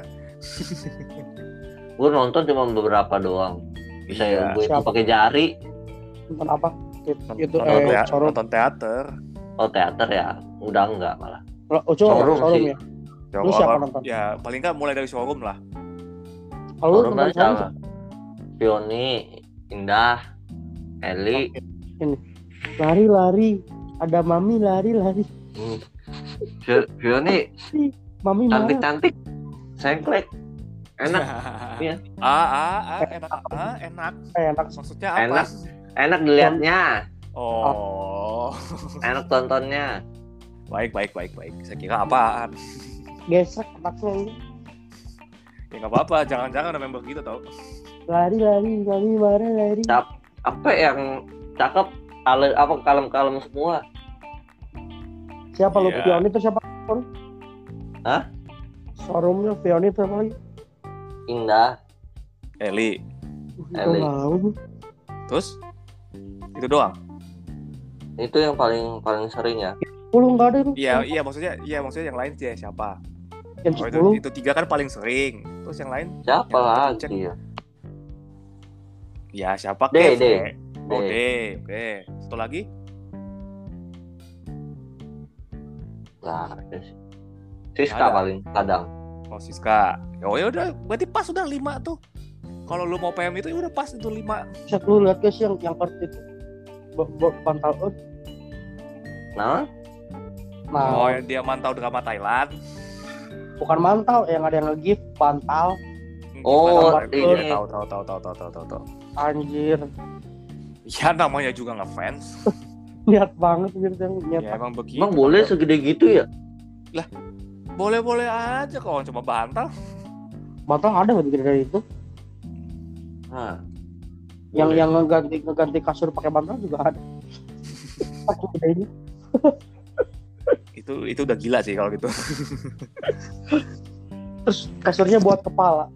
Gue nonton cuma beberapa doang. Bisa ya Iya. gue itu pakai jari. nonton apa Nonton, itu nonton, eh tea- showroom nonton teater. Oh teater ya. Udah enggak malah. Ucup Showroom showroom, sih. ya Lu siapa nonton? Ya paling nggak mulai dari showroom lah. kalau lu nonton sama. Pioni, Indah, Eli. lari lari ada mami lari lari Hmm. Pioni mami cantik-cantik. Sengklek. Enak, Iya. ah, ah, ah, enak, ah, enak. eh, enak Maksudnya apa? Enak. enak dilihatnya. Oh, Enak tontonnya. baik, baik, baik, baik. Saya kira apaan? Gesek otaknya ini Ya nggak apa-apa, jangan-jangan ada member gitu tau. lari lari mami marah lari Cap- Apa yang cakep? Ale, apa kalem-kalem semua? siapa lu Iya. Fioni itu siapa Hah? showroomnya Fioni itu apa lagi Indah. Eli, Eli. Terus itu doang. Itu yang paling paling sering ya. Sepuluh nggak ada itu. Iya, iya maksudnya, iya maksudnya yang lain sih siapa? Yang Oh, itu, itu tiga kan paling sering. Terus yang lain? Siapa Yang lagi cek. ya? Ya siapa? D, Kev, D. ya? Oh D. D, oke. Satu lagi? Sih. Siska Ada. paling kadang. Oh Siska. Oh ya udah, berarti pas udah lima tuh. Kalau lu mau PM itu ya udah pas itu lima. Set lu lihat guys yang yang part itu. Out. Nah, Nah, Oh yang dia mantau drama Thailand. Bukan mantau yang ada yang nge-gift bantal Oh, Gimana? ini. Iya, tahu tahu tahu tahu tahu tahu tahu tahu. anjir. Ya namanya juga ngefans. Niat banget gitu yang niat. Ya emang begitu. emang boleh segede gitu ya? Boleh-boleh aja kalau cuma bantal. Bantal ada nggak bikin dari itu? Nah, Yang boleh. yang ngeganti ngeganti kasur pakai bantal juga ada. Aku gedenya. Itu itu udah gila sih kalau gitu. Terus kasurnya buat kepala.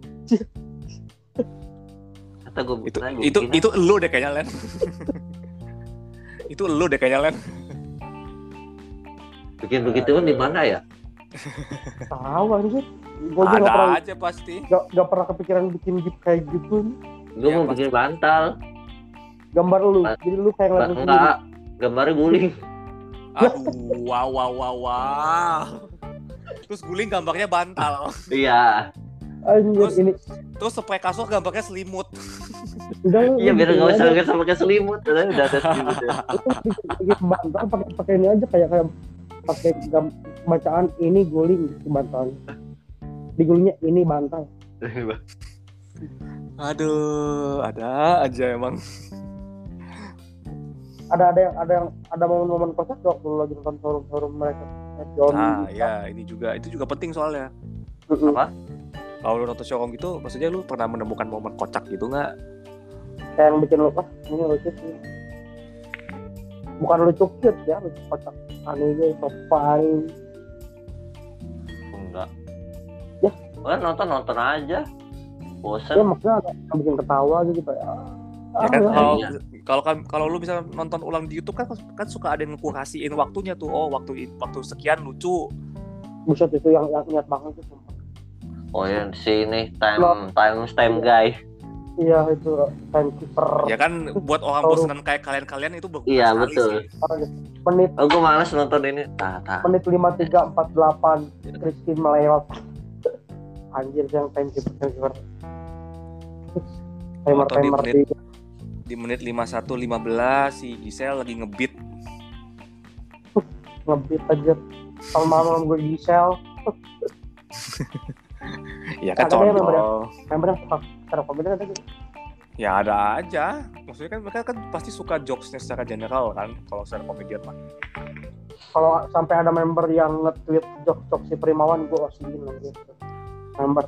kata gue itu itu itu lu deh kayaknya Len. itu lu deh kayaknya Len. bikin begituan di mana ya? Tahu anjir. Gue juga nggak pernah Ada aja pasti. nggak nggak pernah kepikiran bikin gift kayak gitu. Gue Ya, mau pasti. bikin bantal. gambar lu jadi lu kayak ngeliat enggak gambarnya guling Aduh, wow, wow, wow, wow. Terus guling gambarnya bantal. iya anjir Terus- ini Terus spray kasur gambarnya selimut. udah iya biar nggak usah nggak pakai selimut udah udah ada selimut ya. Bantal pakai pakai ini aja kayak kayak pakai bacaan ini guling di bantalnya di gulingnya ini bantal Aduh, ada aja emang. Ada ada yang ada yang ada momen-momen kocak gak waktu lu lagi nonton forum-forum mereka Eh, John Nah, ya ini juga itu juga penting soalnya. Mm-mm. apa Kalau lu nonton showroom gitu, maksudnya lu pernah menemukan momen kocak gitu nggak? kayak yang bikin lu ah ini lucu sih bukan lucu cute ya lucu kocak aneh aja sopan enggak Ya. Gua nonton nonton aja ya bosan maksudnya ada yang bikin ketawa gitu kayak ah, Ya kan ah, kalau iya. Kalau kan kalau lu bisa nonton ulang di YouTube kan kan suka ada yang kurasiin waktunya tuh. Oh, waktu waktu sekian lucu. buset itu yang yang niat banget tuh sumpah. oh yang di sini time time stamp guy iya itu timekeeper Ya kan buat orang bosenan kayak kalian-kalian itu bagus Iya, sekali betul. sih. menit oh gue males nonton ini tah tah menit lima tiga empat delapan Christine melewat anjir yang timekeeper timekeeper timer timer di menit 51 15 si Gisel lagi ngebeat. ngebit aja kalau malam gue Gisel Ya kan contoh. member yang suka secara komedi kan gitu Ya ada aja. Maksudnya kan mereka kan pasti suka jokesnya secara general kan kalau secara komedian mah. kalau sampai ada member yang nge-tweet jok-jok si Primawan gue osiin gitu member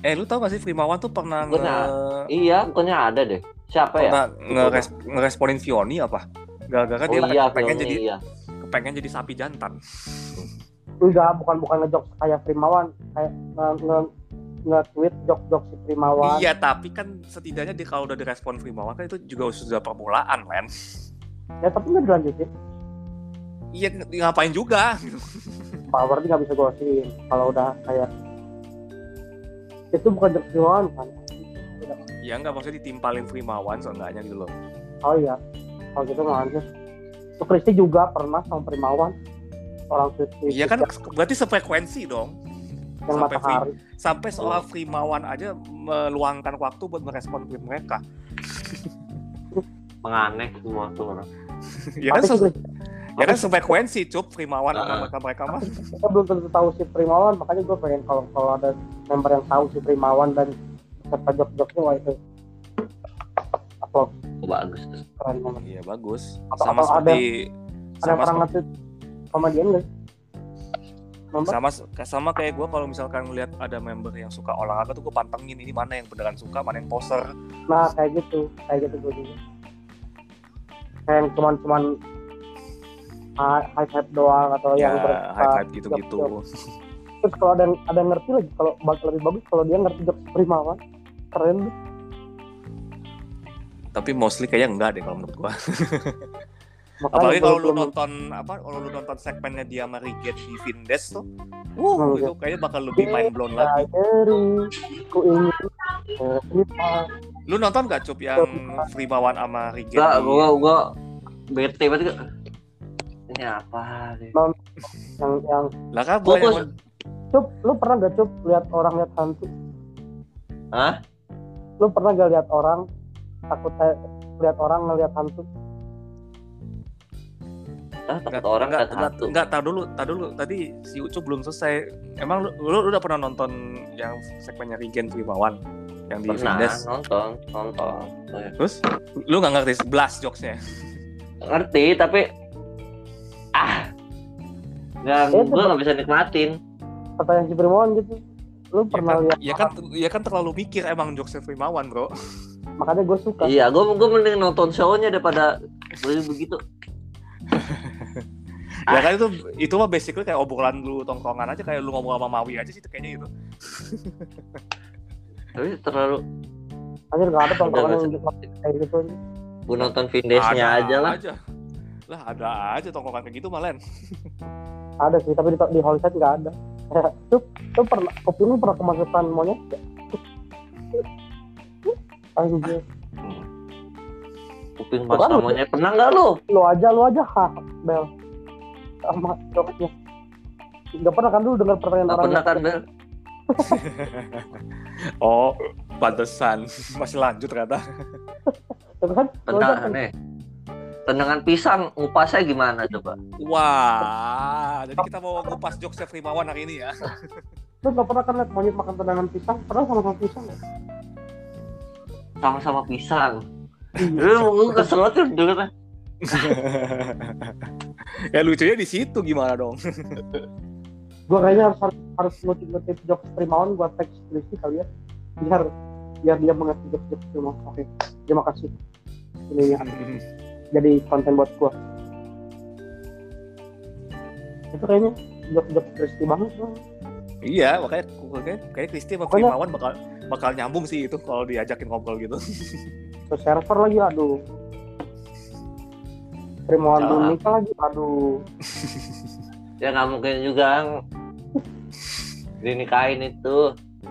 Eh lu tau gak sih Frimawan tuh pernah nge, iya bukannya ada deh siapa ya ngeres, ngeresponin Vioni apa? Gara-gara oh dia iya pengen jadi iya pengen jadi sapi jantan. enggak bukan bukan ngejok kayak Primawan kayak nge, nge, nge-tweet jok-jok si Primawan Iya, tapi kan setidaknya dia kalau udah direspon Frimawan kan itu juga sudah permulaan, men. ya tapi nggak dilanjutin Iya, ng- ngapain juga? power nggak bisa gue osiin kalau udah kayak itu bukan jok Primawan kan Ya enggak maksudnya ditimpalin Frimawan seenggaknya gitu loh. oh iya kalau gitu nggak lanjut tuh Kristi juga pernah sama Primawan orang tweet Iya kan berarti sefrekuensi dong. yang sampai matahari Sampai seorang Frimawan aja meluangkan waktu buat merespon tweet mereka. menganeh semua tuh orang ya kan ya kan sefrekuensi cup Frimawan sama mereka mereka mah. kita belum tentu tahu si Primawan makanya gue pengen kalau kalau ada member yang tahu si Primawan dan serta jok-joknya wah itu. Upload oh, bagus. Tuh keren banget. Iya bagus. Atau- Sama atau ada- seperti ada sama pernah seperti- nge-tweet komedian guys member? Sama sama kayak gue kalau misalkan ngeliat ada member yang suka olahraga tuh gue pantengin ini mana yang beneran suka mana yang poser. Nah kayak gitu. Kayak gitu gue juga. Kayak yang cuman cuman high hype doang atau ya yang bersuka hype hype gitu gitu terus kalau ada yang ada yang ngerti lagi kalau lebih bagus kalau dia ngerti jok Primawan keren tapi mostly kayaknya enggak deh kalau menurut gue Makanya apalagi gua kalau lu nonton apa kalau lu nonton segmennya dia sama Riget di Vindes tuh Oh, Wuh, iya. itu kayaknya bakal lebih mind blown lagi. Dari ku ingin eh. Lu nonton gak Cup yang Frimawan sama Riget? Enggak, gua gua bete banget gua. Ini apa nih? yang yang Lah kan Gua- gua- Cup, lu pernah gak Cup lihat orang lihat hantu? Hah? Lu pernah gak lihat orang takut kayak lihat orang ngelihat hantu? Ah, takut orang enggak, hantu. enggak, tar dulu, tar dulu. Tadi si Ucup belum selesai. Emang lu, lu, lu udah pernah nonton yang segmennya Rigen Frimawan yang di Pernah Vindes? nonton, nonton. Oh, ya. Terus lu nggak ngerti blast jokesnya? Ngerti tapi ah nggak, Eh, gua nggak bisa nikmatin. Kata yang si Primawan gitu. Lu Ya pernah kan, lihat ya kan, ya kan terlalu mikir emang jokesnya Frimawan bro. makanya gue suka. Iya, gua gua mending nonton show-nya daripada begitu. Ya kan itu itu mah basically kayak obrolan lu tongkrongan aja kayak lu ngomong sama Mawi aja sih kayaknya gitu. Tapi terlalu Anjir gak ada tongkrongan yang nggak gitu kayak gitu. gua nonton Vindesnya aja lah. Aja. Lah ada aja tongkrongan kayak gitu malen. Ada sih, tapi di, di Hollywood gak ada. Cup, lu pernah, kopi lu pernah kemasukan monyet gak? Anjir. kuping Bukan, pasta monyet pernah nggak lu Lu aja, lu aja ha, Bel. Sama jokesnya. Gak pernah kan dulu dengar pertanyaan orang pernah kan Bel Oh, pantesan. Masih lanjut ternyata. Tapi kan, lu tendangan pisang ngupasnya gimana coba Wah, jadi kita mau ngupas jokesnya Primawan hari ini ya. lu gak pernah kan liat monyet makan tendangan pisang? Pernah sama-sama pisang ya? sama-sama pisang Iya. lu gue kesel tuh dengernya ya lucunya di situ gimana dong? Gua kayaknya harus harus, harus ngutip-ngutip jokes Primawan gua teks Rizky kali ya. Biar biar dia mengerti jokes-jokes Primawan. Oke, terima kasih. Ini ya, jadi konten buat gua. Itu kayaknya jokes-jokes Rizky banget bang. iya, makanya kayak kayak Kristi sama Pokoknya- Primawan bakal bakal nyambung sih itu kalau diajakin ngobrol gitu. Ke server lagi aduh. Primawan belum nikah lagi aduh. ya nggak mungkin juga dinikahin itu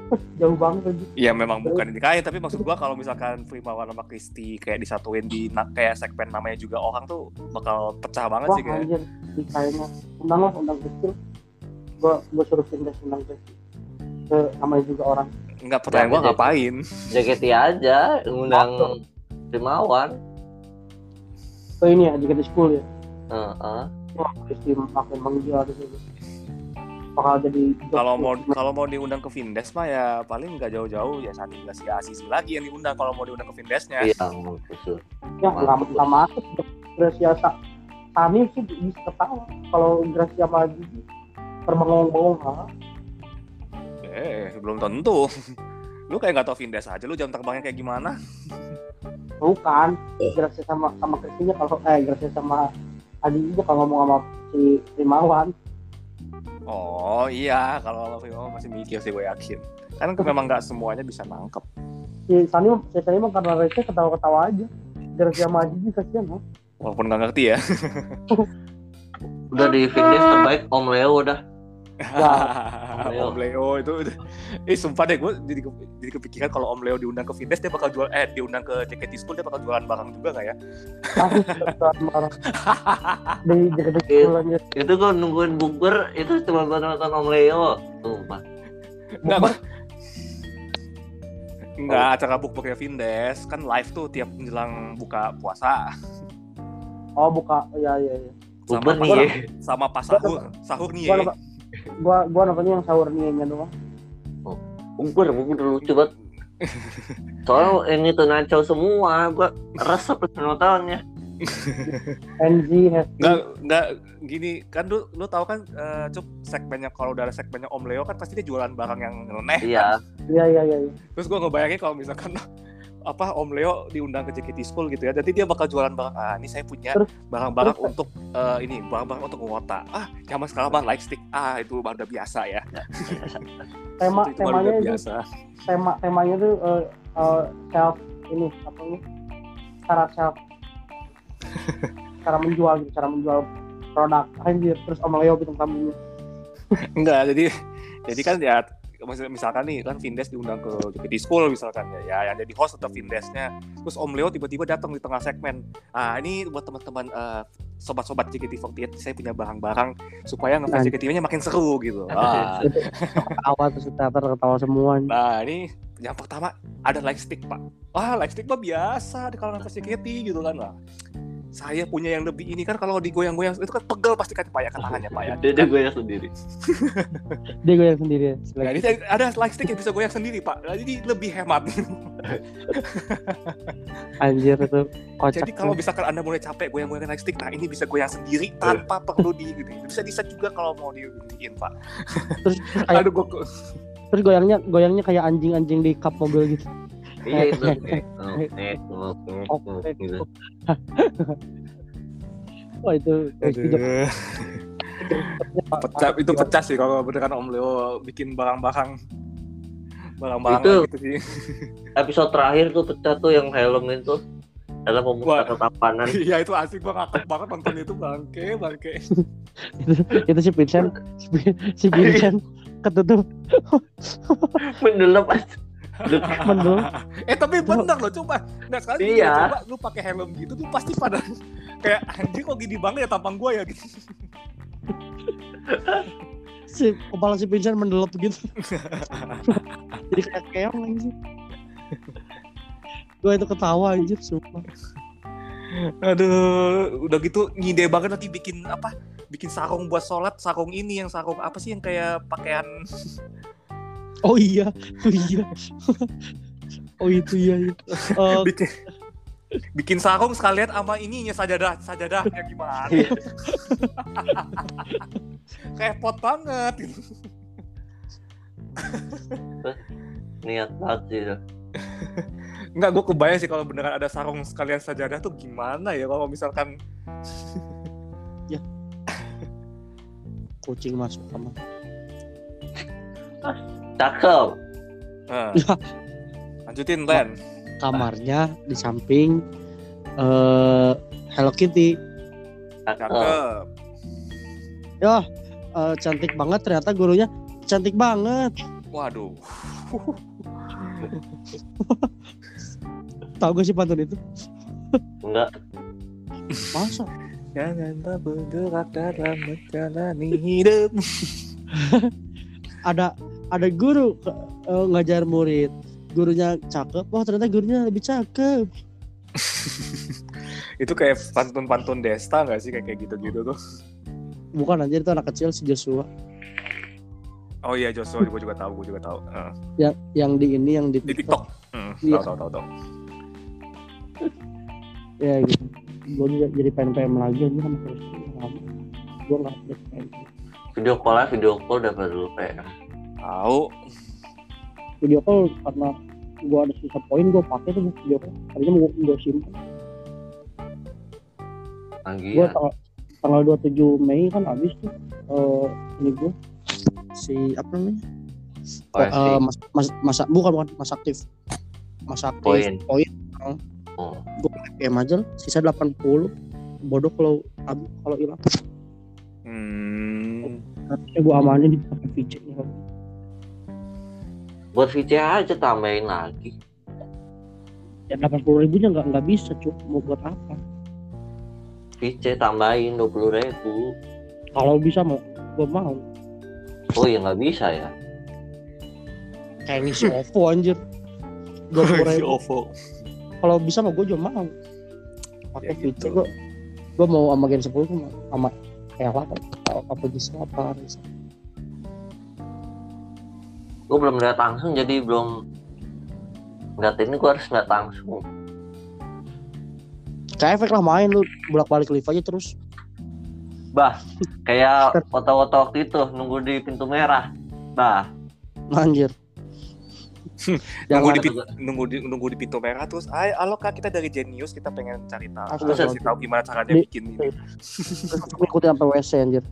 Jauh banget. Iya memang bukan dinikahin tapi maksud gua kalau misalkan Primawan sama Kristi kayak disatuin di kayak segmen namanya juga orang tuh bakal pecah banget Wah sih kayak. anjir, nikahnya. Undang lah, undang kecil. Gua gua suruh pindah undang kecil. Ke namanya juga orang. Enggak pertanyaan gua ngapain? JKT aja ngundang Primawan Ke ini ya, di Kete School ya. Heeh. Wah, Rizky makin menggila di situ. Bakal jadi Kalau mau kalau mau diundang ke Vindes mah ya paling nggak jauh-jauh ya Sandi si Asisi lagi yang diundang kalau mau diundang ke Vindesnya. iya maksud ya nggak nggak masuk Gracia Sa Sani sih bisa ketawa. Kalau Gracia sama Gigi terbengong-bengong ha Eh, belum tentu. Lu kayak nggak tau Vindes aja, lu jam terbangnya kayak gimana? bukan. Gracia sama sama Kristinya kalau eh Gracia sama Adi aja kalau ngomong sama si Rimawan Oh iya, kalau sama Prima masih mikir sih gue yakin. Kan memang nggak semuanya bisa nangkep. si Sani si Sani mah karena receh ketawa-ketawa aja Gracia sama Gigi kasihan ha Walaupun nggak ngerti ya. udah di finish terbaik Om Leo udah Leo. Om Leo itu, udah- eh sumpah deh gue jadi, ke- jadi kepikiran kalau Om Leo diundang ke Vindes dia bakal jual eh diundang ke JKT School dia bakal jualan barang juga nggak ya? itu gue nungguin bukber itu cuma buat nonton Om Leo sumpah Enggak. Enggak, acara bukbernya Vindes kan live tuh tiap menjelang buka puasa oh buka ya ya ya bukber Sama nih ya. sama pas sahur. Sahur nih ya. Gua gua nontonnya yang sahur nih doang bukber bukber lucu banget. Soalnya ini tuh naco semua gue resep nontonnya NZ has Enggak, enggak gini kan lu lu tahu kan eh, cup segmennya kalau udah ada segmennya Om Leo kan pasti dia jualan barang yang nyeleneh. iya. Iya iya iya iya. Terus gua ngebayangin kalau misalkan apa Om Leo diundang ke JKT School gitu ya. Jadi dia bakal jualan barang. Ah, ini saya punya barang-barang untuk eh, ini, barang-barang untuk ngota. Ah, zaman sekarang mah light stick. Ah, itu udah biasa ya. tema itu, itu temanya itu biasa. tema temanya tuh eh, eh, self ini apa ini cara self cara menjual gitu cara menjual produk anjir terus om Leo gitu tamunya Enggak, jadi jadi kan ya misalkan nih kan Vindes diundang ke JKT School misalkan ya, ya yang jadi host tetap Vindesnya. Terus Om Leo tiba-tiba datang di tengah segmen. Ah ini buat teman-teman eh, sobat-sobat JKT48 saya punya barang-barang supaya ngefans Anjir. JKT-nya makin seru gitu. Ah, ketawa terus teater ketawa semua. Nah ini yang pertama ada lightstick pak. Wah lightstick mah biasa di kalangan fans JKT gitu kan lah saya punya yang lebih ini kan kalau digoyang-goyang itu kan pegel pasti kan pak ya kan tangannya pak ya dia dia goyang sendiri. Dia goyang sendiri ya Nah, ini ada lightstick yang bisa goyang sendiri pak. Nah, jadi lebih hemat. Anjir itu kocak Jadi kalau misalkan anda mulai capek goyang-goyang naik stick, nah ini bisa goyang sendiri tanpa perlu di gitu. Bisa di set juga kalau mau diundiin pak. terus kayak Aduh gua terus goyangnya goyangnya kayak anjing-anjing di kap mobil gitu iya itu oh, gitu. wah itu pecah itu pecah sih kalau beneran Om Leo bikin barang-barang barang-barang Itu- gitu sih. episode terakhir tuh pecah tuh yang helm itu. Dalam Wah. pemuda tatapanan Iya itu asik banget banget nonton itu bangke bangke. itu si Vincent si, si Vincent ketutup. Mendelep aja Mendelep. eh tapi bener loh coba. Nah sekali Iya. coba lu pakai helm gitu tuh pasti pada kayak anjir kok gini banget ya tampang gua ya? Gitu si kepala si Vincent mendelep gitu. Jadi kayak keong anjir gue itu ketawa anjir sumpah. Aduh udah gitu ngide banget nanti bikin apa? Bikin sarung buat sholat sarung ini yang sarung apa sih yang kayak pakaian oh iya oh iya oh itu iya, iya. Eh, bikin bikin sarung sekalian sama ininya sajadah sajadahnya gimana Iya. repot banget gitu. Niat banget sih. Enggak, gue kebayang sih kalau beneran ada sarung sekalian sajadah tuh gimana ya kalau misalkan kucing masuk kamar Cakep. Nah. Lanjutin Len. Kamarnya di samping eh Hello Kitty. Cakep. cakep. Ya eh, cantik banget ternyata gurunya. Cantik banget. Waduh. Tahu gak sih pantun itu? Enggak. masa? Jangan tak bergerak dalam menjalani hidup. Ada ada guru eh, ngajar murid. Gurunya cakep wah ternyata gurunya lebih cakep. Itu kayak pantun-pantun Desta nggak sih? Kayak gitu-gitu tuh. Bukan anjir itu anak kecil si Joshua. Oh iya Joshua gue juga tahu gue juga tahu. Heeh. yang yang di ini yang di di TikTok. Hmm, Iya. tahu tahu tahu tahu. Ya gitu. Gue juga jadi pengen pengen lagi ini sama terus gue nggak Video call lah, video call dapat dulu PM. Tahu video call karena gue ada sisa poin gue pakai tuh video call tadinya mau gue simpan Lagi gue ya. tanggal tanggal 27 Mei kan habis tuh eh, ini gue si apa namanya Oh, Eh, sih. mas, mas, masa bukan bukan mas aktif mas aktif Poin. poin Oh. gue PM aja lah, sisa 80 bodoh kalau kalau hilang hmm. harusnya gue amanin di pakai VC Buat VC aja tambahin lagi. ya 80 ribunya nggak nggak bisa cuy mau buat apa VC tambahin 20 ribu. kalau bisa mau gue mau Oh ya nggak bisa ya. kayak ini si OVO anjir dua puluh ribu OVO kalau bisa mah gue juga mau pakai Ya VC gitu. gue gue mau sama Gen 10 sama sama atau apa bisa apa bisa. Gue belum lihat langsung jadi belum Lihat ini gue harus lihat langsung. kayak efek lah main lu bolak balik live aja terus Bah, kayak foto-foto waktu itu nunggu di pintu merah. Bah, anjir nunggu di, nunggu di nunggu di pintu merah terus ay halo kak kita dari Genius kita pengen cari tahu Astaga. kasih tahu gimana caranya Di- bikin ini. Terus ngikutin sampai WC anjir.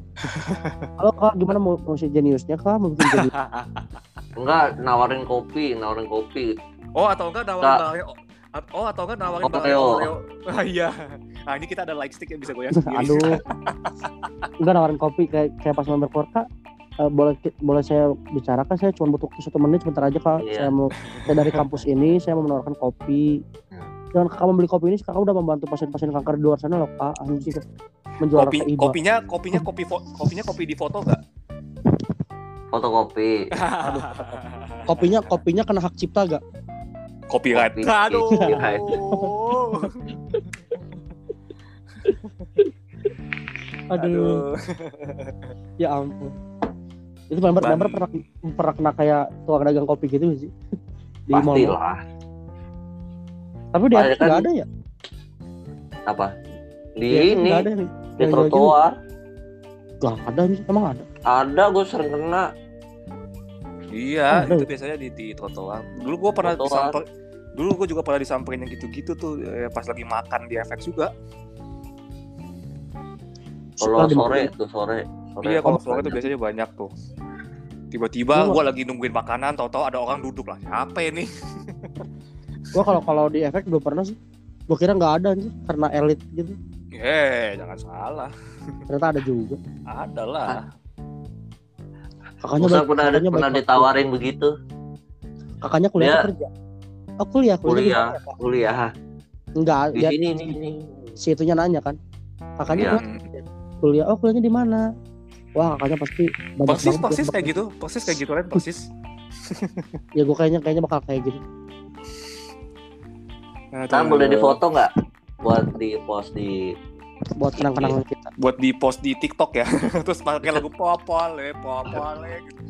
Halo kak gimana mau mau si jeniusnya kak? Mau bikin jenius enggak nawarin kopi, nawarin kopi. oh atau enggak nawarin oh atau enggak nawarin Oreo. Oreo. Ah iya. Nah ini kita ada light stick yang bisa goyang sendiri. Aduh. Enggak nawarin kopi kayak kayak pas member core eh, boleh boleh saya bicarakan saya cuma butuh satu menit sebentar aja kak. Iya. saya mau saya dari kampus ini saya mau menawarkan kopi. Hmm. dengan kakak membeli kopi ini kakak udah membantu pasien-pasien kanker di luar sana loh kak. Anjir menjual kopi iba. kopinya kopinya kopi fo- kopinya kopi di foto enggak Fotokopi. kopinya kopinya kena hak cipta gak copyright. Kopi. aduh. Copyright. aduh, aduh. Ya ampun itu member member pernah pernah kena kayak tukang dagang kopi gitu sih di mall Pastilah. tapi di Ada atas kan- nggak ada ya Apa? Di Di ini, ada nih di trotoar. Gak ada nih emang ada Ada gue sering kena. Iya, Ada itu biasanya di, di trotoar. Dulu gua pernah Trotoar. disamper, dulu gua juga pernah disamperin yang gitu-gitu tuh eh, pas lagi makan di FX juga. Kalau sore tuh sore. Sore iya, kalau sore tuh biasanya banyak tuh. Tiba-tiba Gua- gua lagi nungguin makanan, tahu-tahu ada orang duduk lah. Siapa ini? gua kalau kalau di efek belum pernah sih gua kira nggak ada nih karena elit gitu Eh, jangan salah. ternyata ada juga Ada lah. kakaknya Masa baik pernah kakaknya pernah baik ditawarin begitu. kakaknya kuliah atau kerja oh kuliah kuliah, di kuliah ya, Kak? kuliah enggak di dia sini ini si itunya nanya kan kakaknya Iya. kuliah, kuliah oh kuliahnya di mana wah kakaknya pasti banyak persis banget persis kayak gitu. Persis kayak gitu kan persis. Ya gue kayaknya kayaknya bakal kayak gitu Ntar boleh difoto nggak? Buat di post di buat kenang-kenangan kita. Buat di post di TikTok ya. Terus pakai lagu popole popole gitu.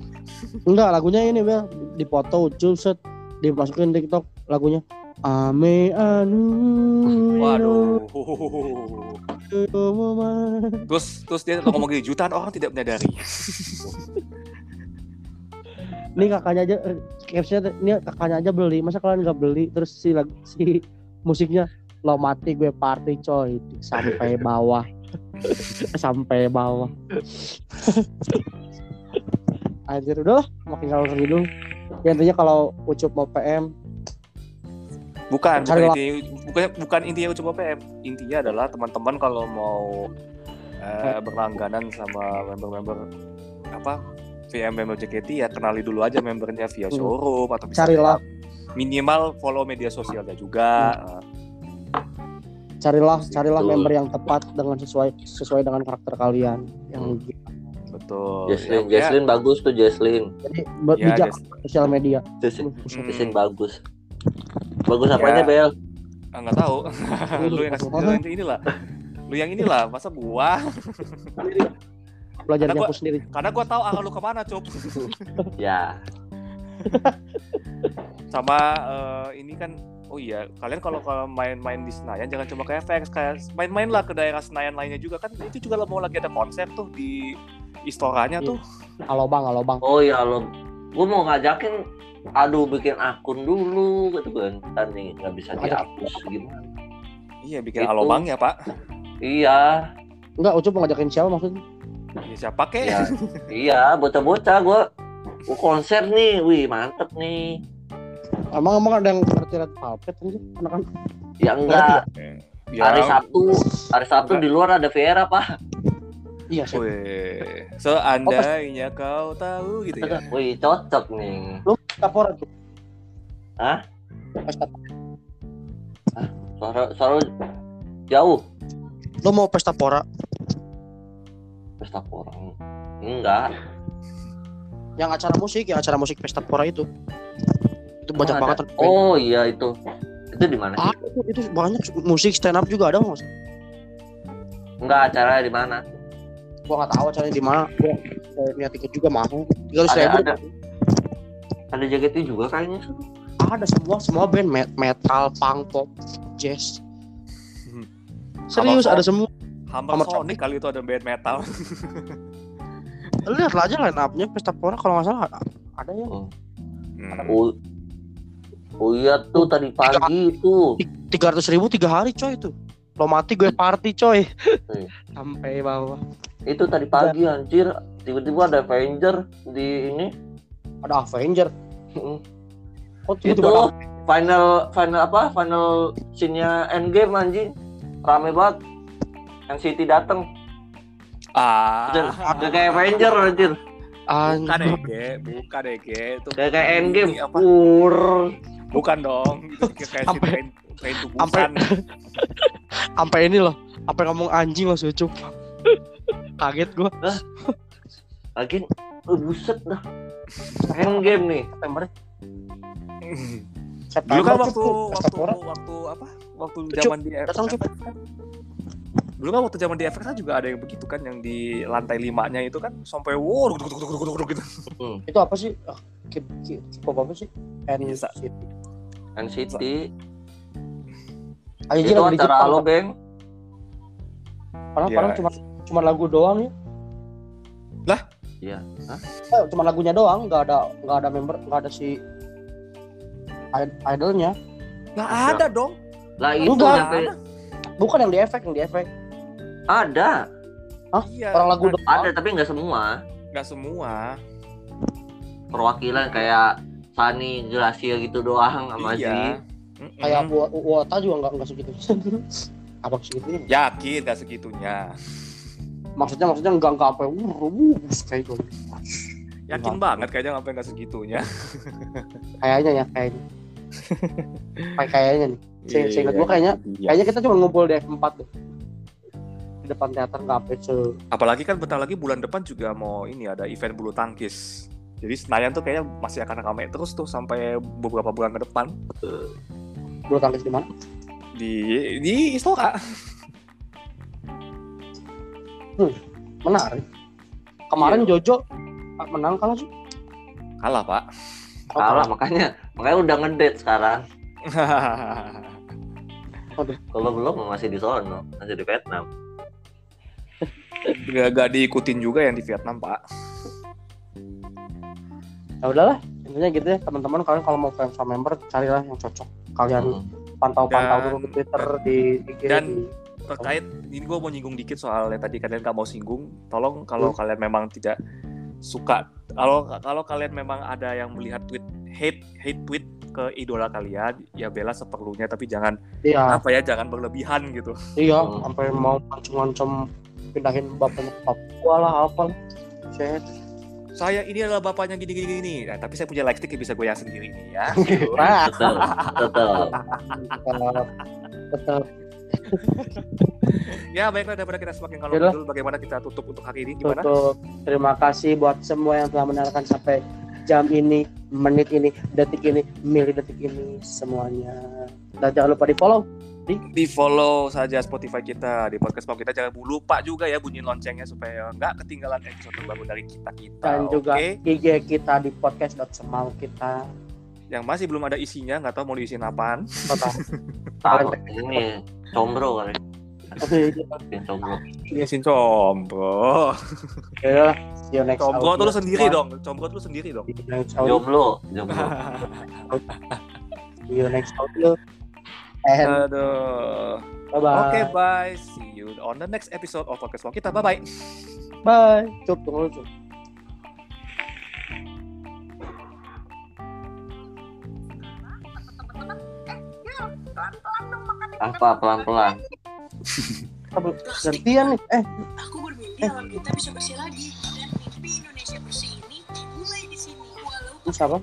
enggak lagunya ini Bel. Dipoto ucul set. Dimasukin TikTok lagunya Ame anu. Waduh. Terus terus dia ngomong gini jutaan orang tidak menyadari. Ini kakaknya aja eh, captionnya ini kakaknya aja beli. Masa kalian nggak beli? Terus si si musiknya lo mati gue party coy. Sampai bawah. Sampai bawah. Anjir udah makin kalau gitu ya intinya kalau ucup mau PM bukan bukan Cari lah. inti bukan bukan intinya coba PM intinya adalah teman-teman kalau mau eh, berlangganan sama member-member apa VM member JKT ya kenali dulu aja membernya via Hmm. showroom atau bisa Carilah. minimal follow media sosialnya juga Hmm. Carilah Betul. carilah member yang tepat dengan sesuai sesuai dengan karakter kalian yang betul Jesslyn Ya, Jesslyn bagus tuh Jesslyn jadi ya, bijak Jes- sosial media Jesslyn Hmm. Jesslyn bagus bagus apanya Ya. Bel? Ah, nggak tahu. Lu yang kasih lu yang inilah. Lu yang inilah masa gua? Belajar nyapu sendiri. karena gua tahu arah lu ke mana cup. Ya. Sama eh, ini kan oh iya kalian kalau kalau main-main di Senayan jangan cuma ke FX kayak main-main lah ke daerah Senayan lainnya juga. Kan itu juga lo mau lagi ada konser tuh di istoranya Iya. tuh. Halo bang halo bang oh ya lo gue mau ngajakin aduh bikin akun dulu gitu kan Ntar nih nggak bisa dihapus gimana? Iya bikin Itu. alobang ya pak. Iya. Enggak ucup mau ngajakin siapa maksudnya? Ya, siapa kek? Iya. Iya bocah-bocah gue gue konser nih. Wih mantep nih. Emang emang ada yang red velvet anjir anak-anak? Ya enggak. Ya, hari Sabtu. Hari Sabtu Enggak. di luar ada Vera pak. Iya sih Wih, seandainya kau tahu gitu ya. Wih cocok nih. Tapora tuh Hah? pesta suara suara jauh lo mau pesta pora pesta porang enggak yang acara musik yang acara musik pesta pora itu itu banyak Oh, banget ada. oh iya itu itu di mana Ah, itu, itu banyak musik stand up juga ada sih? enggak acaranya di mana Gua nggak tahu acaranya di mana. Gua lihat tiket juga mahal. Tiga ratus ribu. ada. Ada JKT juga kayaknya Ada semua semua band met- metal, punk, pop, jazz. Hmm. Serius Sama ada semua. Hammer Sama Sonic kali itu ada band metal Lihat aja line up-nya Pesta Pora kalau nggak salah ada, ada ya. Hmm. oh oh iya tuh tadi pagi itu Tiga ratus ribu tiga hari coy itu. Lo mati gue party coy. Iya. Sampai bawah. itu tadi pagi anjir tiba-tiba ada Avenger di ini Ada Avenger. Oh itu tiba-tiba ada final final apa? Final scene-nya Endgame anjing. Rame banget. NCT dateng. Ah. Udah kayak Avenger anjir. Bukan Anjir. Ege bukan Ege itu kayak kayak Endgame. apa? pur. Bukan dong. Itu kayak si Sampai- train train to Busan Sampai ini loh. Sampai ngomong anjing loh cucup. Kaget gua. lagi oh, buset dah Endgame nih September. dulu kan waktu waktu Pora. waktu apa waktu zaman di datang, FX dulu kan waktu zaman di FX kan juga ada yang begitu kan yang di lantai limanya itu kan sampai wow gitu Itu apa sih? Ah, K-pop apa sih? NCT. NCT Ayo itu lagi di acara Jepang, Halo kan? Bang Padahal, Ya. padahal cuma cuma lagu doang ya. Iya Eh, cuma lagunya doang, nggak ada nggak ada member, nggak ada si id- idolnya. nggak ada dong lah itu Enggak. sampai Bukan yang di efek, yang di efek. ada iya Orang lagu ada doang. ada tapi nggak semua nggak semua perwakilan kayak Sani Gracia gitu doang sama iya Zi Mm-mm. Kayak Wa- Wota juga nggak nggak segitu. Apa segitunya? yakin nggak segitunya Maksudnya maksudnya nggak nggak apa wuh, kayak gitu. Yakin banget kayaknya sampai nggak segitunya. Kayaknya ya, kayaknya. Kayak kayaknya nih. Saya- saya ingat gua kayaknya- Iya. Kayaknya kita cuma ngumpul di F4 deh. Di depan teater nggak apa se Apalagi kan bentar lagi bulan depan juga mau ini ada event bulu tangkis. Jadi Senayan tuh kayaknya masih akan ramai terus tuh sampai beberapa bulan ke depan bulu tangkis di mana? di di Istora. Menarik. Kemarin Jojo ah, menang kalah sih. Kalah pak. Kalah makanya makanya udah ngedate sekarang. Aduh. Kalau belum masih di sono, masih di Vietnam. gak, gak diikutin juga yang di Vietnam pak. Ya udahlah, intinya gitu ya teman-teman kalian kalau mau fans sama member carilah yang cocok. Kalian Hmm. pantau-pantau Dan- dulu di Twitter di IG dan- di Terkait ini gue mau nyinggung dikit soal yang tadi kalian gak mau singgung. Tolong kalau kalian memang tidak suka kalau kalau kalian memang ada yang melihat tweet hate hate tweet ke idola kalian ya bela seperlunya tapi jangan Iya, apa ya jangan berlebihan gitu. iya Hmm. sampai mau ngancem-ngancem pindahin bapaknya ke Papua lah apa. Set. Saya ini adalah bapaknya gini gini gini. Nah, tapi saya punya lightstick yang bisa goyang sendiri nih ya. Betul, betul. ya baiklah daripada kita semakin kalau dulu bagaimana kita tutup untuk hari ini gimana? tutup. Terima kasih buat semua yang telah mendengarkan sampai jam ini, menit ini, detik ini, milidetik ini semuanya. Dan jangan lupa di follow Di follow saja Spotify kita di podcast kita jangan lupa juga ya bunyiin loncengnya supaya nggak ketinggalan episode terbaru dari kita kita. dan juga Oke? IG kita di podcast.semau kita. Yang masih belum ada isinya nggak tahu mau diisiin apaan. Total. Tahu ini combro kali. Oke, Bikin combro. Diisiin combro. ya, Combro tuh lu sendiri dong. Combro tuh lu sendiri dong. Jomblo, jomblo. See you next audio. And Aduh. bye-bye. Oke, bye. See you on the next episode of podcast kita. Bye bye. Bye. Cup, tunggu dulu, Cup. Apa pelan-pelan? Gantian nih. Eh, Aku bermimpi alam kita bisa bersih lagi dan mimpi Indonesia bersih ini dimulai di sini. Walaupun siapa?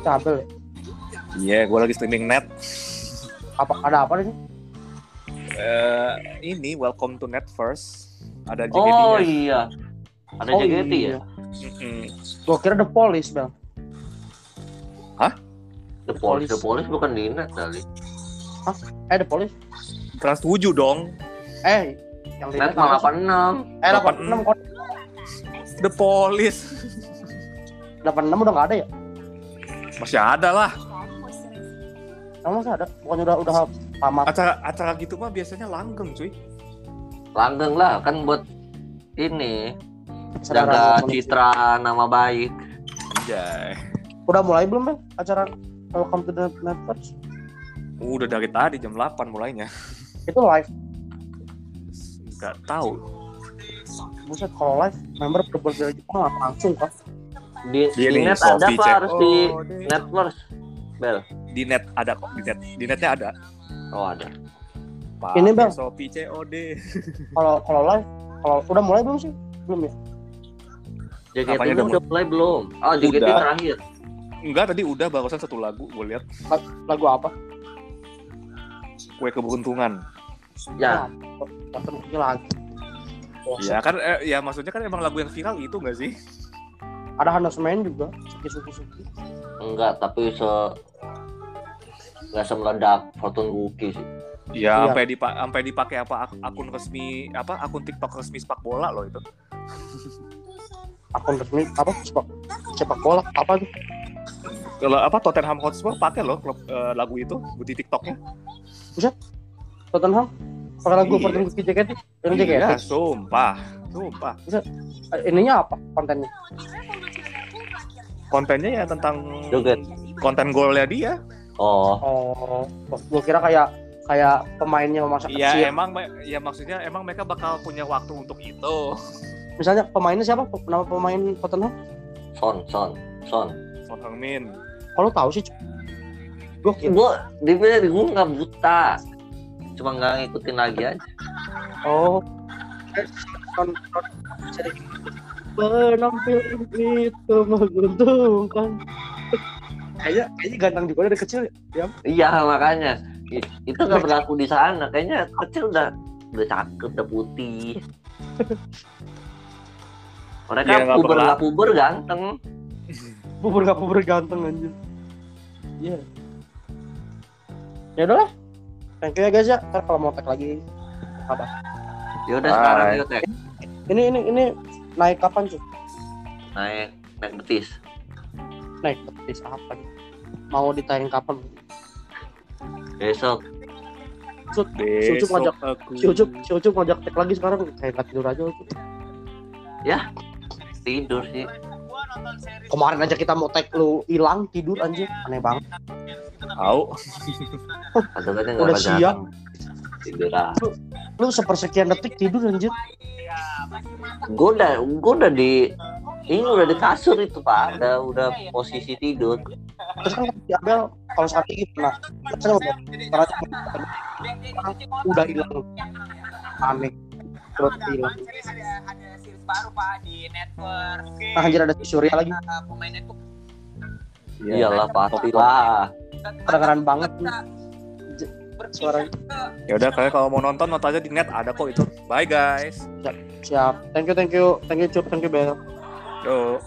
Cabel ya? Iya, gue lagi streaming net. Apa ada apa nih? Eh, ini welcome to net first. Ada Oh JKT-nya. iya. Ada Oh, JKT iya. ya? Mm-mm. Gua kira The Police, Bel. The Police, The Police. Police bukan di net kali. Eh, The Police. Trans 7 dong. Eh, yang apa malah sih? 86. Eh, 86 kok. The Police. 86 udah nggak ada ya? Masih ada lah. Emang masih ada? Bukannya udah udah tamat. Acara acara gitu mah biasanya langgeng, cuy. Langgeng lah, kan buat ini jaga citra nama baik. Anjay. Udah mulai belum, Bel? Acara Welcome to the Netverse? Udah dari tadi jam 8 mulainya. Itu live. Enggak tahu. Buset, kalau live, member berbuat dari Jepang nggak langsung kan? Di, Dia di net ada apa cek. harus di Oh, deh. netverse? Bel. Di net ada kok, di net. Di netnya ada. Oh ada. Pak Ini, Bang. Shopee COD. Kalau kalau live, kalau udah mulai belum sih? Belum ya? JKT udah, udah mulai belum? Oh JKT Udah. terakhir. Enggak, tadi udah barusan satu lagu gue lihat Lagu apa? Kue keberuntungan. Ya, Nonton ini lagi. Bosan. Ya kan eh, ya maksudnya kan emang lagu yang viral itu enggak sih? Ada Hana Semen juga, Suki Suki Suki. enggak, tapi se nggak semeledak Fortune Cookie sih. Ya, Iya. sampai dipa sampai dipakai apa ak- akun resmi apa akun TikTok resmi sepak bola loh itu. Akun resmi apa? Sepak sepak bola apa tuh? Kalau apa Tottenham Hotspur pakai loh klub eh, lagu itu di TikToknya. Tottenham? Pakai lagu Iya. Fortune Cookie JKT? Yang JKT? Iya, sumpah. Sumpah. Eh, Ininya apa kontennya? Kontennya ya tentang Joget. konten golnya dia. Oh, Oh, gua kira kayak kayak pemainnya masa Iya, kecil. emang ya maksudnya emang mereka bakal punya waktu untuk itu. Misalnya pemainnya siapa? Nama pemain Tottenham? Son, Son, Son. Son Heung-min. Kalau tahu sih. Gue Gue dibilang gue nggak buta, cuma nggak ngikutin lagi aja. Oh. Penampilan itu menguntungkan kayaknya kayaknya ganteng juga dari kecil ya Iya makanya itu nggak berlaku di sana. Kayaknya kecil udah udah cakep, udah putih. Mereka nggak puber nggak puber ganteng. Bubur gak bubur ganteng anjir. Iya. Ya udah lah thank you ya guys ya. Ntar kalau mau tag lagi apa? Ya udah Bye. sekarang yuk Tek. ini ini ini naik kapan cuy naik naik betis. naik betis apa nih? Mau ditayang kapan? Besok. Si Ucup ngajak si Ucup si Ucup ngajak tag lagi sekarang. Kayak nggak tidur aja Ucup. tidur sih. Kemarin aja kita mau tag lu hilang tidur anjir aneh banget tahu kan Udah siap. Tidur ah. lu sepersekian detik tidur anjir Gue udah gue udah di ini udah di kasur itu pak. Udah udah posisi tidur. terus kan si Abel kalau saat ini pernah udah pernah udah hilang aneh terus hilang baru pak di network. Nah, anjir ada si Surya lagi. Uh, pemain network Iyalah pastilah. kedengeran banget nih suaranya ya udah kalian kalau mau nonton nonton aja di net. Ada kok itu. Bye guys. Siap. Thank you thank you. Thank you Cup. Thank you Bel. Yo